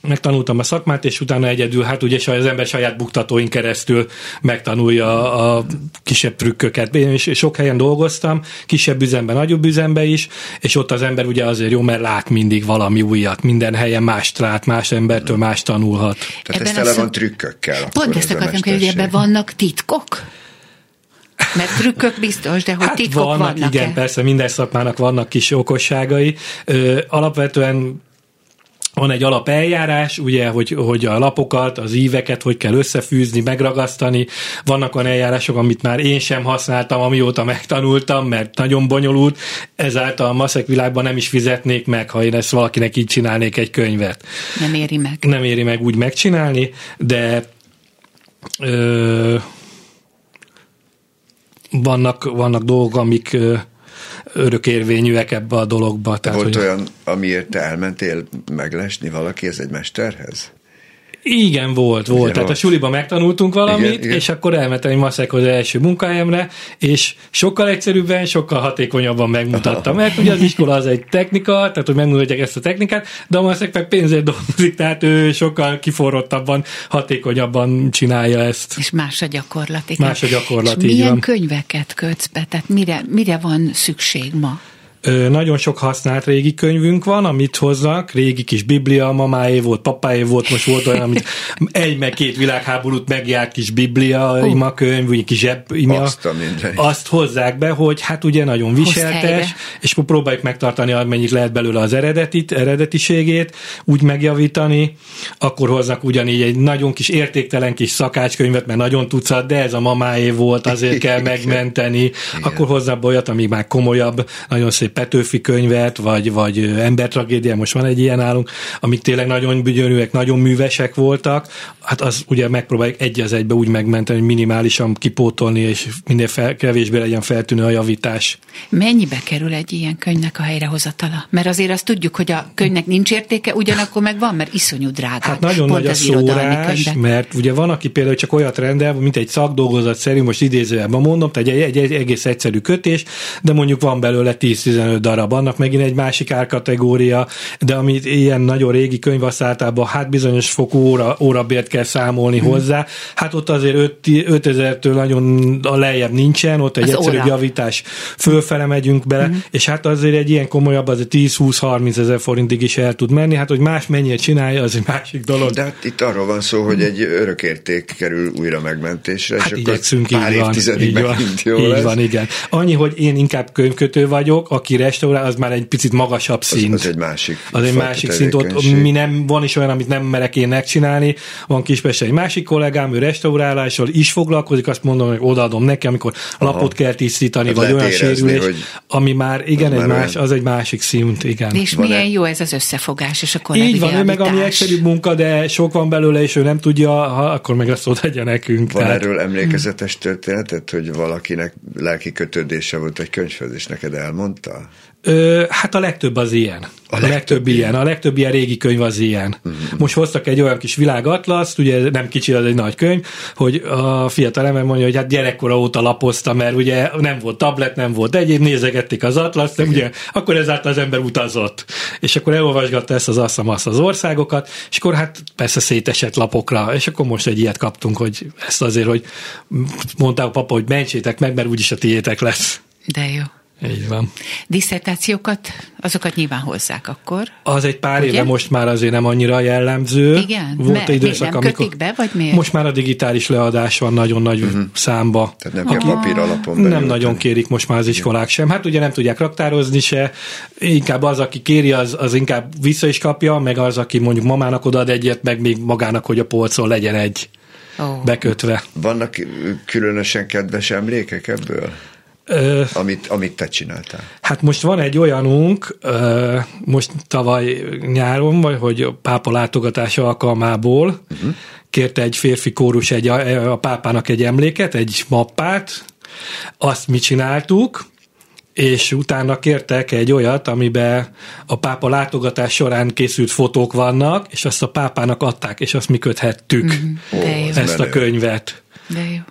megtanultam a szakmát, és utána egyedül, hát ugye az ember saját buktatóin keresztül megtanulja a kisebb trükköket. Én is sok helyen dolgoztam, kisebb üzemben, nagyobb üzemben is, és ott az ember ugye azért jó, mert lát mindig valami újat, minden helyen más lát, más embertől más tanulhat. Tehát ebben ez tele van trükkökkel. Pont ezt akartam hogy ebben vannak titkok? Mert trükkök biztos, de hogy hát titkok vannak, vannak igen, persze minden szakmának vannak kis okosságai. Ö, alapvetően van egy alapeljárás, ugye, hogy, hogy a lapokat, az íveket, hogy kell összefűzni, megragasztani. Vannak olyan eljárások, amit már én sem használtam, amióta megtanultam, mert nagyon bonyolult. Ezáltal a maszek világban nem is fizetnék meg, ha én ezt valakinek így csinálnék egy könyvet. Nem éri meg. Nem éri meg úgy megcsinálni, de ö, vannak, vannak dolgok, amik ö, örökérvényűek ebbe a dologba. Tehát, Volt hogy... olyan, amiért te elmentél meglesni valaki, ez egy mesterhez? Igen, volt, volt. Igen, Tehát volt. a suliban megtanultunk valamit, igen, igen. és akkor elmentem egy maszekhoz az első munkahelyemre, és sokkal egyszerűbben, sokkal hatékonyabban megmutattam. <laughs> Mert ugye az iskola az egy technika, tehát hogy megmutatják ezt a technikát, de a maszek meg pénzért dolgozik, tehát ő sokkal kiforrottabban, hatékonyabban csinálja ezt. És más a gyakorlat. Igen. Más a gyakorlat, és milyen van. könyveket kötsz be? Tehát mire, mire van szükség ma? Nagyon sok használt régi könyvünk van, amit hoznak, régi kis biblia, mamáé volt, papáé volt, most volt olyan, amit egy meg két világháborút megjárt kis biblia, uh. ima könyv, egy kis zseb, ima, azt, azt hozzák be, hogy hát ugye nagyon viseltes, és próbáljuk megtartani, amennyit lehet belőle az eredetit, eredetiségét, úgy megjavítani, akkor hoznak ugyanígy egy nagyon kis értéktelen kis szakácskönyvet, mert nagyon tucat, de ez a mamáé volt, azért kell <laughs> megmenteni, Igen. akkor hozzá olyat, ami már komolyabb, nagyon szép Petőfi könyvet, vagy, vagy embertragédia, most van egy ilyen állunk, amik tényleg nagyon bügyönőek, nagyon művesek voltak, hát az ugye megpróbáljuk egy az egybe úgy megmenteni, hogy minimálisan kipótolni, és minél fel, kevésbé legyen feltűnő a javítás. Mennyibe kerül egy ilyen könyvnek a helyrehozatala? Mert azért azt tudjuk, hogy a könyvnek nincs értéke, ugyanakkor meg van, mert iszonyú drága. Hát nagyon Pont nagy a szórás, mert ugye van, aki például csak olyat rendel, mint egy szakdolgozat szerű, most idézőjelben mondom, tehát egy, egy, egy egész egyszerű kötés, de mondjuk van belőle 10-15 darab, annak megint egy másik árkategória, de amit ilyen nagyon régi könyv, általában hát bizonyos fokú óra, órabért kell számolni hmm. hozzá, hát ott azért 5000-től nagyon a lejjebb nincsen, ott egy az egyszerű óra. javítás fölfele megyünk bele, hmm. és hát azért egy ilyen komolyabb, az 10-20-30 ezer forintig is el tud menni, hát hogy más mennyire csinálja, az egy másik dolog. De hát itt arról van szó, hogy egy örökérték kerül újra megmentésre, hát és igyekszünk, akkor pár így van, évtizedig így van, jó így lesz. van, igen. Annyi, hogy én inkább könyvkötő vagyok, aki restaurál, az már egy picit magasabb szint. Az, az egy másik Az egy másik szint, ott mi nem, van is olyan, amit nem merek én megcsinálni. Van Kispesten egy másik kollégám, ő restaurálással is foglalkozik, azt mondom, hogy odaadom neki, amikor Aha. lapot kell tisztítani, hát vagy olyan érezni, sérülés, hogy ami már, igen, az, egy már más, az egy másik szint, igen. És van milyen jó ez az összefogás, és akkor Így van, ő meg ami egyszerűbb munka, de sok van belőle, és ő nem tudja, ha, akkor meg azt odaadja nekünk. Van tehát... erről emlékezetes történetet, hogy valakinek lelki kötődése volt egy könyvhöz, és neked elmondta? Olvasol? Ö, hát a legtöbb az ilyen. A, a legtöbb, legtöbb ilyen. A legtöbb ilyen régi könyv az ilyen. Uh-huh. Most hoztak egy olyan kis világatlaszt, ugye nem kicsi, az egy nagy könyv, hogy a fiatal ember mondja, hogy hát gyerekkora óta lapozta, mert ugye nem volt tablet, nem volt egyéb, nézegették az atlaszt, de ugye akkor ezáltal az ember utazott. És akkor elolvasgatta ezt az azt az országokat, és akkor hát persze szétesett lapokra, és akkor most egy ilyet kaptunk, hogy ezt azért, hogy mondták a papa, hogy mentsétek meg, mert úgyis a tiétek lesz. De jó. Így van. Disszertációkat, azokat nyilván hozzák akkor. Az egy pár ugye? éve most már azért nem annyira jellemző. Igen? Volt egy időszak, nem amikor be, vagy miért? Most már a digitális leadás van nagyon nagy uh-huh. számba. Tehát nem kell papír alapon. Nem nagyon kérik most már az iskolák sem. Hát ugye nem tudják raktározni se, inkább az, aki kéri, az, az inkább vissza is kapja, meg az, aki mondjuk mamának odaad egyet, meg még magának, hogy a polcon legyen egy oh. bekötve. Vannak különösen kedves emlékek ebből? Ö, amit, amit te csináltál. Hát most van egy olyanunk, ö, most tavaly nyáron, vagy hogy a pápa látogatása alkalmából uh-huh. kérte egy férfi kórus egy, a, a pápának egy emléket, egy mappát, azt mi csináltuk, és utána kértek egy olyat, amiben a pápa látogatás során készült fotók vannak, és azt a pápának adták, és azt mi köthettük, mm, ezt a könyvet. De jó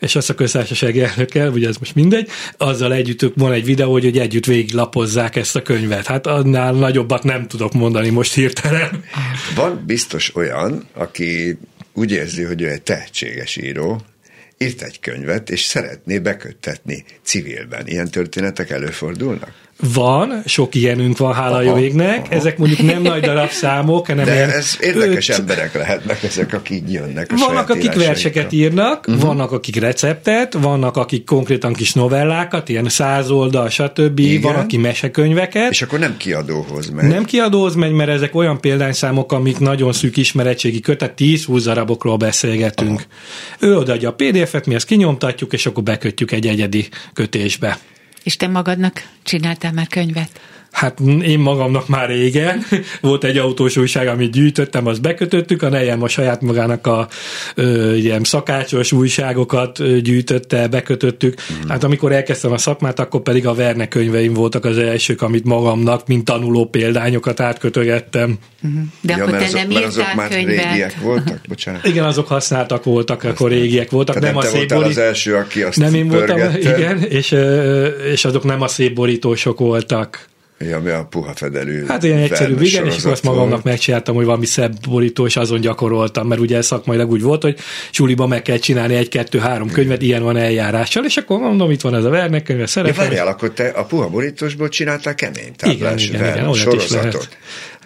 és azt a köztársasági elnökkel, ugye ez most mindegy, azzal együtt van egy videó, hogy, hogy együtt végiglapozzák ezt a könyvet. Hát annál nagyobbat nem tudok mondani most hirtelen. Van biztos olyan, aki úgy érzi, hogy ő egy tehetséges író, írt egy könyvet, és szeretné beköttetni civilben. Ilyen történetek előfordulnak? Van, sok ilyenünk van, hála jó égnek. Ezek mondjuk nem nagy darab számok, hanem De ez érdekes öt... emberek lehetnek ezek, akik jönnek a Vannak, akik verseket írnak, uh-huh. vannak, akik receptet, vannak, akik konkrétan kis novellákat, ilyen száz oldal, stb. Igen. Van, aki mesekönyveket. És akkor nem kiadóhoz megy. Nem kiadóhoz megy, mert ezek olyan példányszámok, amik nagyon szűk ismeretségi kötet, 10-20 darabokról beszélgetünk. Aha. Ő odaadja a PDF-et, mi ezt kinyomtatjuk, és akkor bekötjük egy egyedi kötésbe. És te magadnak csináltál már könyvet? Hát én magamnak már régen. <laughs> Volt egy autós újság, amit gyűjtöttem, azt bekötöttük, a nejem a saját magának a ö, ilyen szakácsos újságokat gyűjtötte, bekötöttük. Mm. Hát amikor elkezdtem a szakmát, akkor pedig a Verne könyveim voltak az elsők, amit magamnak, mint tanuló példányokat átkötögettem. Mm. De ja, akkor te azok, nem írtál azok már könyvet? régiek voltak? <laughs> Bocsánat. Igen, azok használtak voltak, Aztán. akkor régiek voltak. Tehát nem, nem a szép az első, aki azt Nem én voltam, igen, és, és azok nem a szép borítósok voltak. Ja, mi a puha fedelű. Hát ilyen egyszerű, igen, és akkor azt magamnak megcsináltam, hogy valami szebb borító, és azon gyakoroltam, mert ugye szakmailag úgy volt, hogy suliba meg kell csinálni egy-kettő-három könyvet, ilyen van eljárással, és akkor mondom, itt van ez a Vernek könyve, szeretem. Ja, várjál, akkor te a puha borítósból csináltál kemény táblás igen, igen, igen, sorozatot.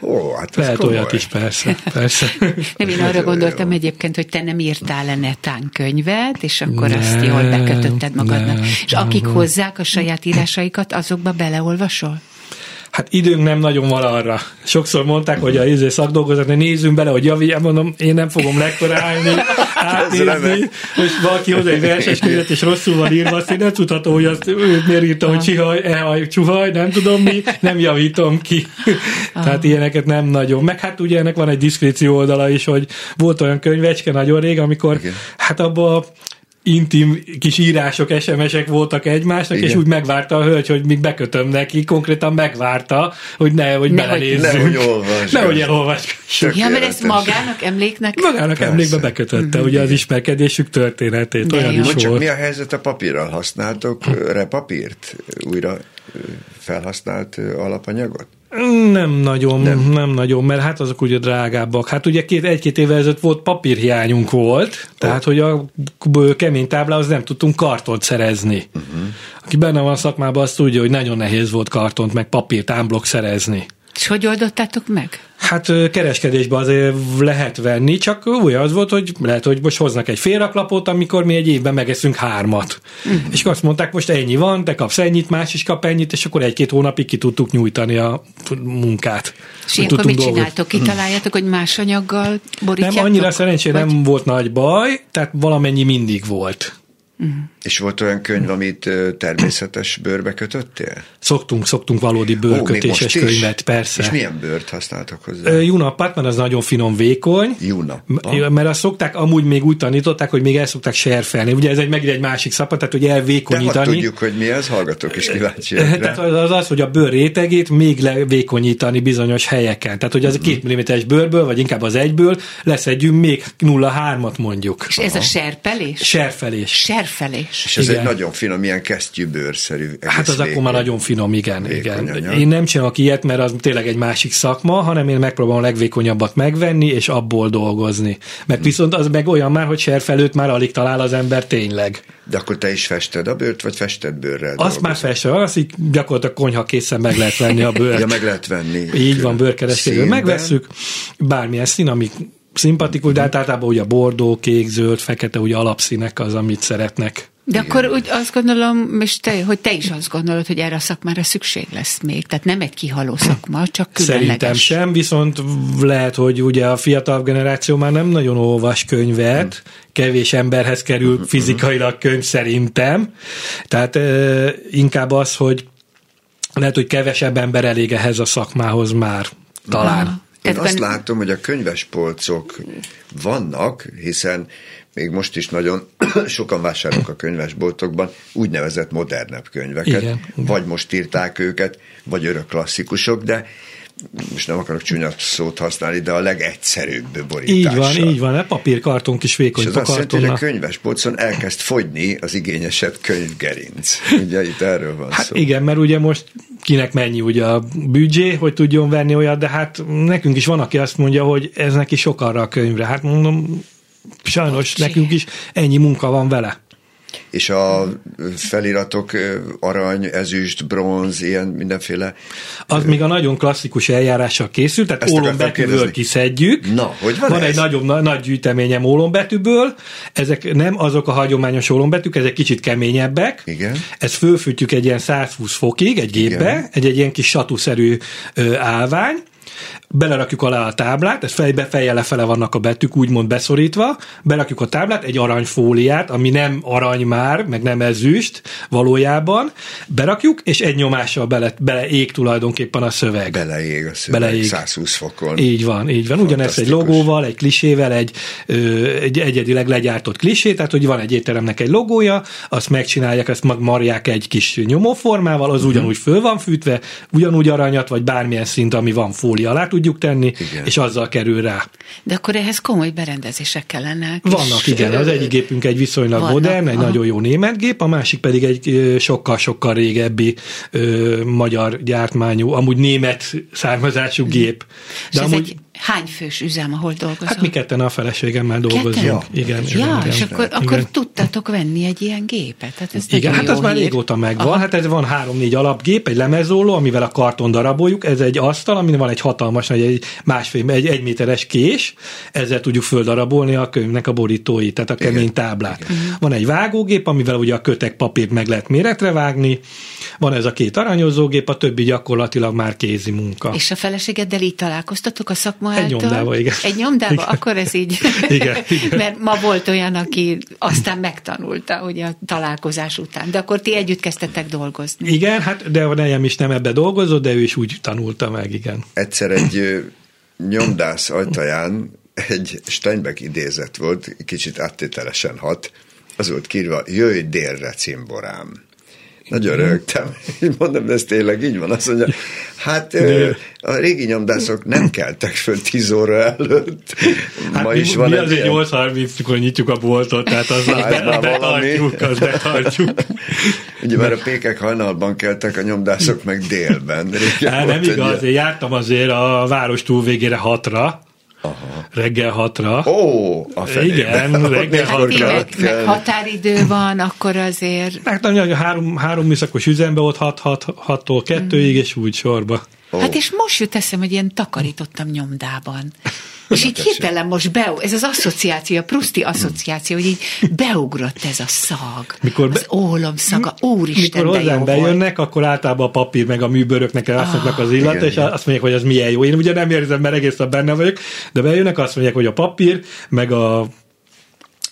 Ó, hát Lehet komoly. olyat is, persze. persze. <laughs> nem, én arra gondoltam egyébként, hogy te nem írtál le netán könyvet, és akkor nem, azt jól bekötötted magadnak. Nem, és akik nem. hozzák a saját írásaikat, azokba beleolvasol? Hát időnk nem nagyon van arra. Sokszor mondták, hogy a izé szakdolgozat, nézzünk bele, hogy javi, mondom, én nem fogom lektorálni, <laughs> átnézni, és valaki hozzá egy verses könyvet, és rosszul van írva, azt én nem tudhatom, hogy azt ő miért írta, hogy csihaj, ehaj, csuhaj, nem tudom mi, nem javítom ki. Tehát ilyeneket nem nagyon. Meg hát ugye ennek van egy diszkréció oldala is, hogy volt olyan könyvecske nagyon rég, amikor hát abba intim kis írások, SMS-ek voltak egymásnak, Igen. és úgy megvárta a hölgy, hogy még bekötöm neki, konkrétan megvárta, hogy ne, hogy ne, belenézzünk. Nehogy olvasd. Nehogy elolvasd. Ja, mert ezt magának emléknek? Magának Persze. emlékbe bekötötte, mm-hmm. ugye az ismerkedésük történetét. De olyan jó. is csak mi a helyzet a papírral? Használtok repapírt? Újra felhasznált alapanyagot? Nem nagyon, nem. nem nagyon, mert hát azok ugye drágábbak. Hát ugye két, egy-két évvel ezelőtt volt papírhiányunk volt, tehát hogy a kemény táblához nem tudtunk kartont szerezni. Uh-huh. Aki benne van a szakmában, azt tudja, hogy nagyon nehéz volt kartont meg papírt ámblok szerezni. És hogy oldottátok meg? Hát kereskedésbe azért lehet venni, csak úgy az volt, hogy lehet, hogy most hoznak egy félraklapot, amikor mi egy évben megeszünk hármat. Uh-huh. És azt mondták, most ennyi van, te kapsz ennyit, más is kap ennyit, és akkor egy-két hónapig ki tudtuk nyújtani a munkát. És ilyenkor mit csináltok? Kitaláljátok, hogy más anyaggal borítjátok? Nem, annyira szerencsére vagy? nem volt nagy baj, tehát valamennyi mindig volt. Uh-huh. És volt olyan könyv, amit természetes bőrbe kötöttél? Szoktunk, szoktunk valódi Ó, bőrkötéses is? könyvet, persze. És milyen bőrt használtak hozzá? Junappát, mert az nagyon finom, vékony. Juna. Mert azt szokták, amúgy még úgy tanították, hogy még el szokták serfelni. Ugye ez egy megint egy másik szapa, tehát hogy De elvékonyítani. tudjuk, hogy mi ez, hallgatók is kíváncsiak. Tehát az, az hogy a bőr rétegét még levékonyítani bizonyos helyeken. Tehát, hogy az a két milliméteres bőrből, vagy inkább az egyből leszedjünk még 0,3-at mondjuk. És ez a serpelés? Serfelés. Serfelés. És ez igen. egy nagyon finom, ilyen kesztyűbőrszerű. Hát az akkor vékony. már nagyon finom, igen. Vékony igen. anyag. Én nem csinálok ilyet, mert az tényleg egy másik szakma, hanem én megpróbálom a legvékonyabbat megvenni, és abból dolgozni. Mert viszont az meg olyan már, hogy serfelőt már alig talál az ember tényleg. De akkor te is fested a bőrt, vagy fested bőrrel? Azt már dolgozol? festve van, azt így gyakorlatilag konyha készen meg lehet venni a bőrt. Ja, meg lehet venni. Így van, bőrkereskedő. Színben. Megvesszük bármilyen szín, ami szimpatikus, de hát általában ugye bordó, kék, zöld, fekete, ugye alapszínek az, amit szeretnek. De akkor úgy azt gondolom, és te, hogy te is azt gondolod, hogy erre a szakmára szükség lesz még. Tehát nem egy kihaló szakma, csak különleges. Szerintem sem, viszont lehet, hogy ugye a fiatal generáció már nem nagyon olvas könyvet, kevés emberhez kerül fizikailag könyv szerintem. Tehát ö, inkább az, hogy lehet, hogy kevesebb ember elég ehhez a szakmához már talán. Aha. Én azt látom, hogy a könyvespolcok vannak, hiszen még most is nagyon <coughs> sokan vásárolnak a könyvesboltokban úgynevezett modernebb könyveket. Igen. Vagy most írták őket, vagy örök klasszikusok, de most nem akarok csúnya szót használni, de a legegyszerűbb borítással. Így van, így van, a papírkarton kis És vékony az azt jelenti, hogy a könyvespolcon elkezd fogyni az igényesebb könyvgerinc. <laughs> Ugye itt erről van Hát szó. igen, mert ugye most kinek mennyi ugye a büdzsé, hogy tudjon venni olyat, de hát nekünk is van, aki azt mondja, hogy ez neki sok arra a könyvre. Hát mondom, sajnos Bocsi. nekünk is ennyi munka van vele. És a feliratok arany, ezüst, bronz, ilyen mindenféle. Az még a nagyon klasszikus eljárással készült, tehát Ezt ólombetűből kiszedjük. Na, hogy van Van ez? egy nagyobb, na- nagy gyűjteményem ólombetűből, ezek nem azok a hagyományos ólombetűk, ezek kicsit keményebbek. Igen. Ezt fölfűtjük egy ilyen 120 fokig egy gépbe, Igen. egy, egy ilyen kis satúszerű állvány, belerakjuk alá a táblát, ez fejbe fejjel lefele vannak a betűk, úgymond beszorítva, berakjuk a táblát, egy aranyfóliát, ami nem arany már, meg nem ezüst valójában, berakjuk, és egy nyomással bele, beleég tulajdonképpen a szöveg. Beleég a szöveg, Beleég. 120 fokon. Így van, így van. Ugyanezt egy logóval, egy klisével, egy, ö, egy egyedileg legyártott klisé, tehát hogy van egy étteremnek egy logója, azt megcsinálják, mag- marják egy kis nyomóformával, az ugyanúgy föl van fűtve, ugyanúgy aranyat, vagy bármilyen szint, ami van fólia alá tudjuk tenni, Igen. és azzal kerül rá. De akkor ehhez komoly berendezések kellenek. Vannak, igen. Az egyik gépünk egy viszonylag Vannak, modern, egy aha. nagyon jó német gép, a másik pedig egy sokkal-sokkal régebbi ö, magyar gyártmányú, amúgy német származású gép. És ez egy hány fős üzem, ahol dolgozol? Hát mi ketten a feleségemmel dolgozunk. Ketten? Igen, igen, Ja, igen. és akkor, igen. akkor tudtatok venni egy ilyen gépet. Hát ez Igen, hát az már hír. régóta megvan. Aha. Hát ez van három-négy alapgép, egy lemezóló, amivel a karton daraboljuk, ez egy asztal, amin van egy hatalmas, nagy, egy másfél, egy, egy méteres kés, ezzel tudjuk földarabolni a könyvnek a borítóit, tehát a kemény táblát. Van egy vágógép, amivel ugye a kötek papírt meg lehet méretre vágni, van ez a két aranyozógép, a többi gyakorlatilag már kézi munka. És a feleségeddel így találkoztatok a szakma által? nyomdába, igen. Egy nyomdába? Igen. Akkor ez így. <laughs> Igen, igen. Mert ma volt olyan, aki aztán megtanulta, ugye a találkozás után. De akkor ti együtt kezdtetek dolgozni. Igen, hát de a nejem is nem ebbe dolgozott, de ő is úgy tanulta meg, igen. Egyszer egy nyomdász ajtaján egy Steinbeck idézet volt, kicsit áttételesen hat, az volt kírva, jöjj délre, cimborám. Nagyon rögtem. <laughs> Így mondom, de ez tényleg így van. Azt mondja, hát ö, a régi nyomdászok nem keltek föl 10 óra előtt. Hát Ma mi, is van mi egy azért ilyen- 8.30-kor nyitjuk a boltot, tehát az, az, Hát be, már az betartjuk, az betartjuk. Ugye már a pékek hajnalban keltek, a nyomdászok meg délben. Régen Hát nem igaz, én jártam azért a város túlvégére hatra, Aha. reggel hatra. Ó, a. Igen, reggel hat Ti kellett meg, meg határidő van, akkor azért... Hát nagyon három, három műszakos üzembe ott 6-tól 2-ig, és úgy sorba. Ó. Hát és most jut eszem, hogy ilyen takarítottam nyomdában. És így hirtelen most be, ez az asszociáció, a Pruszti asszociáció, hogy így beugrott ez a szag. Mikor be- az ólom szaga, úristen, Mikor hozzám volt. bejönnek, akkor általában a papír meg a műbőröknek elszaknak az illata, igen, és igen. azt mondják, hogy ez milyen jó. Én ugye nem érzem, mert egész nap benne vagyok, de bejönnek, azt mondják, hogy a papír, meg a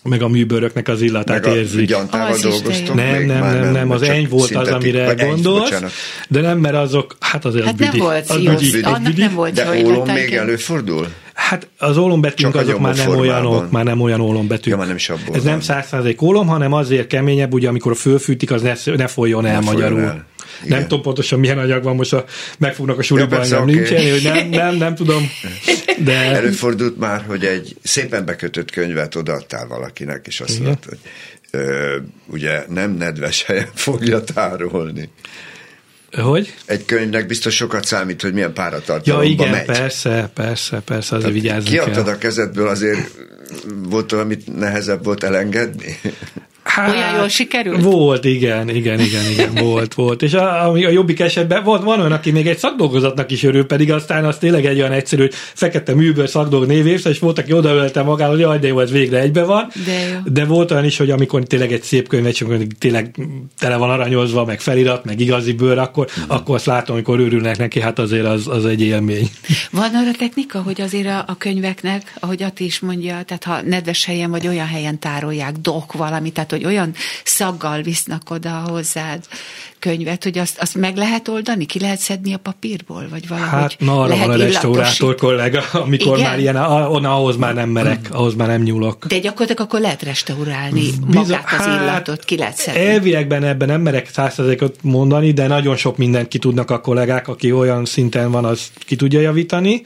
meg a műbőröknek az illatát Meg a érzik. gyantával Az dolgoztok Nem, még? nem, Már nem, nem, az eny volt az, amire gondolsz, de nem, mert azok, hát azért Hát az nem büdi. volt az jó, büdi. annak nem volt De ólom még előfordul? Hát az ólombetűnk Csak a azok már nem olyanok, már nem olyan ólombetűk. Ja, már nem is abból Ez van. nem százszázalék ólom, hanem azért keményebb, ugye amikor fölfűtik, az ne, ne folyjon el Ne folyjon magyarul. el. Igen. Nem tudom pontosan milyen anyag van, most a, megfognak a suliban, Ja, persze, engem nincsen, hogy nem, nem, nem tudom. De Előfordult már, hogy egy szépen bekötött könyvet odaadtál valakinek, és azt mondta, hogy ö, ugye nem nedves helyen fogja tárolni. Hogy? Egy könyvnek biztos sokat számít, hogy milyen Ja, páratartalomba igen, megy. persze, persze, persze, azért vigyázni Kiadtad kell. a kezedből, azért volt valamit nehezebb volt elengedni? Hát, Olyan jól sikerült? Volt, igen, igen, igen, igen, <laughs> volt, volt. És a, a, a jobbik esetben volt, van olyan, aki még egy szakdolgozatnak is örül, pedig aztán az tényleg egy olyan egyszerű, hogy fekete műből szakdolg névész, és volt, aki odaölte magához, hogy jaj, de jó, ez végre egybe van. De jó. de volt olyan is, hogy amikor tényleg egy szép könyv, és amikor tényleg tele van aranyozva, meg felirat, meg igazi bőr, akkor, akkor azt látom, amikor örülnek neki, hát azért az, az egy élmény. Van arra technika, hogy azért a, a könyveknek, ahogy Ati is mondja, tehát ha nedves helyen vagy olyan helyen tárolják, dok valami, tehát hogy olyan szaggal visznak oda hozzád könyvet, hogy azt, azt meg lehet oldani, ki lehet szedni a papírból, vagy valahogy Hát na, arra van a restaurátor illatosítani? kollega, amikor Igen? már ilyen, on, ahhoz már nem merek, ahhoz már nem nyúlok. De gyakorlatilag akkor lehet restaurálni Bizony- magát az illatot, ki lehet szedni. Elviekben ebben nem merek százszerzékot mondani, de nagyon sok mindent ki tudnak a kollégák, aki olyan szinten van, az ki tudja javítani.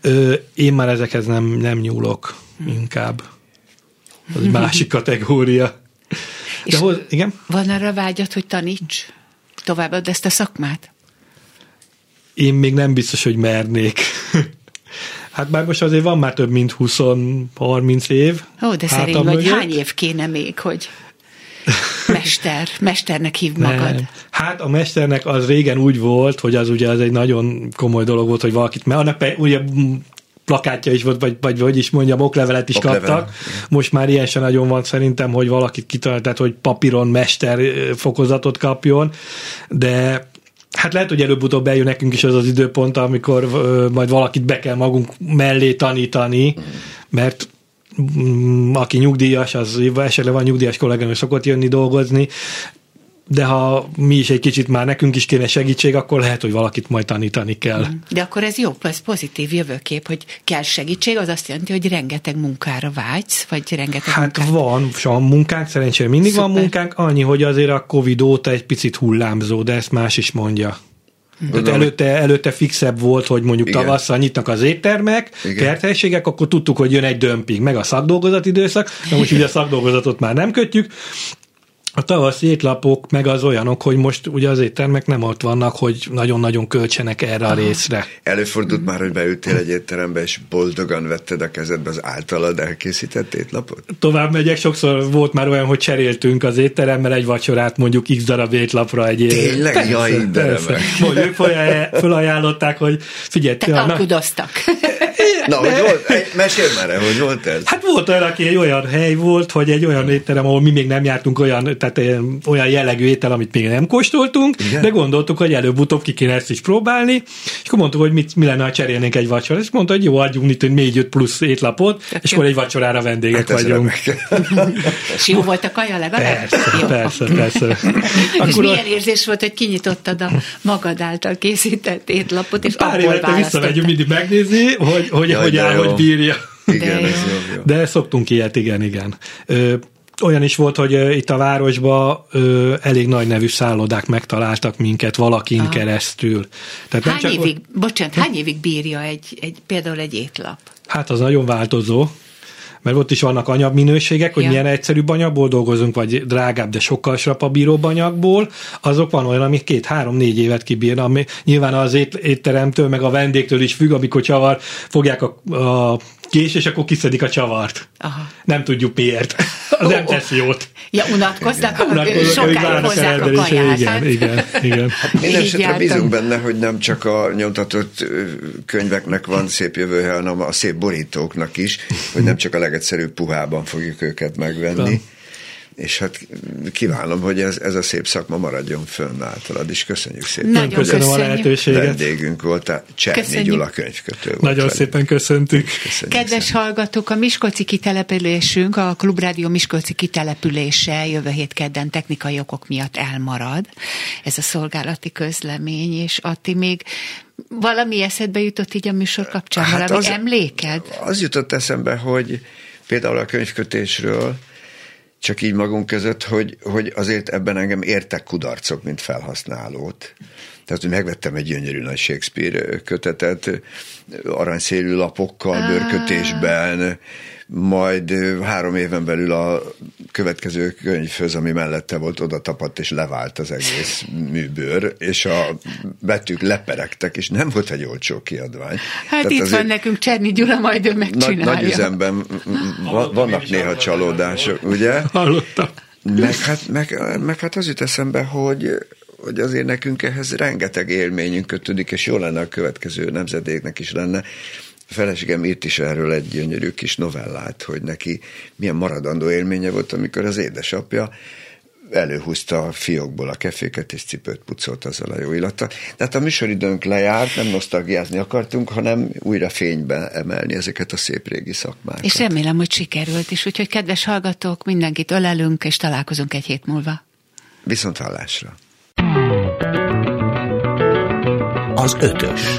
Ö, Én már ezekhez nem, nem nyúlok inkább. Az másik kategória. De És hoz, igen? Van arra vágyat, hogy taníts? Továbbad ezt a szakmát? Én még nem biztos, hogy mernék. <laughs> Hát bár most azért van már több mint 20-30 év. Ó, de szerény vagy. mögött. Hány év kéne még, hogy mester, <laughs> mesternek hív magad? Nem. Hát a mesternek az régen úgy volt, hogy az ugye az egy nagyon komoly dolog volt, hogy valakit, mert annak ugye plakátja is volt, vagy, vagy hogy is mondjam, oklevelet is Oklevel, kaptak. Most már ilyen sem nagyon van szerintem, hogy valakit kitalált, tehát hogy papíron mester fokozatot kapjon, de Hát lehet, hogy előbb-utóbb eljön nekünk is az az időpont, amikor ö, majd valakit be kell magunk mellé tanítani, mert mm, aki nyugdíjas, az esetleg van nyugdíjas kollégám, hogy szokott jönni dolgozni, de ha mi is egy kicsit már nekünk is kéne segítség, akkor lehet, hogy valakit majd tanítani kell. De akkor ez jó, ez pozitív jövőkép, hogy kell segítség, az azt jelenti, hogy rengeteg munkára vágysz, vagy rengeteg Hát munkát. van, van munkánk, szerencsére mindig Szuper. van munkánk, annyi, hogy azért a Covid óta egy picit hullámzó, de ezt más is mondja. Tehát Gondolom, előtte, előtte fixebb volt, hogy mondjuk Igen. tavasszal nyitnak az éttermek, Igen. kerthelységek, akkor tudtuk, hogy jön egy dömping, meg a szakdolgozat időszak, de most ugye a szakdolgozatot már nem kötjük, a tavaszi étlapok meg az olyanok, hogy most ugye az éttermek nem ott vannak, hogy nagyon-nagyon költsenek erre a részre. Előfordult már, hogy beültél egy étterembe, és boldogan vetted a kezedbe az általad elkészített étlapot? Tovább megyek, sokszor volt már olyan, hogy cseréltünk az étteremmel egy vacsorát mondjuk x darab étlapra egy Tényleg? Jaj, de persze. Mondjuk föl- fölajánlották, hogy figyelj, Te na. Na, hogy volt? Meséld már el, hogy volt ez? Hát volt olyan, aki egy olyan hely volt, hogy egy olyan étterem, ahol mi még nem jártunk olyan, tehát olyan- jellegű étel, amit még nem kóstoltunk, Igen? de gondoltuk, hogy előbb-utóbb ki kéne ezt is próbálni, és akkor mondtuk, hogy mit, mi lenne, ha cserélnénk egy vacsorát, és mondta, hogy jó, adjunk itt egy négy-öt plusz étlapot, és akkor egy vacsorára vendégek Hát vagyunk. És jó volt a kaja legalább? Persze, Jó. persze, persze. És Akkor milyen érzés volt, hogy kinyitottad a magad által készített étlapot, és pár évente visszamegyünk mindig megnézni, hogy, hogy, hogy de áll, jó. hogy bírja. Igen, De ez jó. De szoktunk ilyet, igen, igen. Ö, olyan is volt, hogy ö, itt a városban ö, elég nagy nevű szállodák megtaláltak minket valakin Aha. keresztül. Tehát Hány évig, bocsánat, hány évig bírja egy, egy, például egy étlap? Hát az nagyon változó, mert ott is vannak anyagminőségek, hogy Ja. milyen egyszerűbb anyagból dolgozunk, vagy drágább, de sokkal srapabíróbb anyagból. Azok van olyan, amik két, három, négy évet kibírna, ami nyilván az ét, étteremtől, meg a vendégtől is függ, amikor csavar, fogják a, a kés, és akkor kiszedik a csavart. Aha. Nem tudjuk miért. <laughs> Az Ó, nem ó. teszi jót. Ja, unatkoznak, Unatkoznak, sokáig várnak hozzák a kaját. Igen, hát. igen, igen. <laughs> Minden Így esetre jártam. bízunk benne, hogy nem csak a nyomtatott könyveknek van szép jövője, hanem a szép borítóknak is, hogy nem csak a legegyszerűbb puhában fogjuk őket megvenni. És hát kívánom, hogy ez, ez a szép szakma maradjon fönn általad is. Köszönjük szépen. Nagyon Köszönöm a köszönjük. lehetőséget. Vendégünk volt, Cserny Köszönjük. Gyula könyvkötő volt. Nagyon velünk. szépen köszöntük. Köszönjük Kedves szépen. hallgatók, a Miskolci kitelepülésünk, a Klubrádió Miskolci kitelepülése jövő hét kedden technikai okok miatt elmarad. Ez a szolgálati közlemény, és Atti még valami eszedbe jutott így a műsor kapcsán? Hát valami az, emléked? Az jutott eszembe, hogy például a könyvkötésről, csak így magunk között, hogy, hogy azért ebben engem értek kudarcok, mint felhasználót. Tehát, hogy megvettem egy gyönyörű nagy Shakespeare kötetet, aranyszélű lapokkal, bőrkötésben, majd három éven belül a következő könyvhöz, ami mellette volt, oda tapadt, és levált az egész műbőr, és a betűk leperegtek, és nem volt egy olcsó kiadvány. Hát Tehát itt azért van nekünk Cserny Gyula, majd ő nagy, megcsinálja. nagy üzemben mm, mm, va- vannak néha csalódások, ugye? Hallottam. Meg hát, meg, meg hát az jut eszembe, hogy, hogy azért nekünk ehhez rengeteg élményünk kötődik, és jó lenne a következő nemzedéknek is lenne. Feleségem írt is erről egy gyönyörű kis novellát, hogy neki milyen maradandó élménye volt, amikor az édesapja előhúzta a fiókból a keféket, és cipőt pucolt azzal a jó illattal. Tehát a műsoridőnk lejárt, nem nosztalgiázni akartunk, hanem újra fénybe emelni ezeket a szép régi szakmákat. És remélem, hogy sikerült is. Úgyhogy kedves hallgatók, mindenkit ölelünk, és találkozunk egy hét múlva. Viszont hallásra. Az ötös.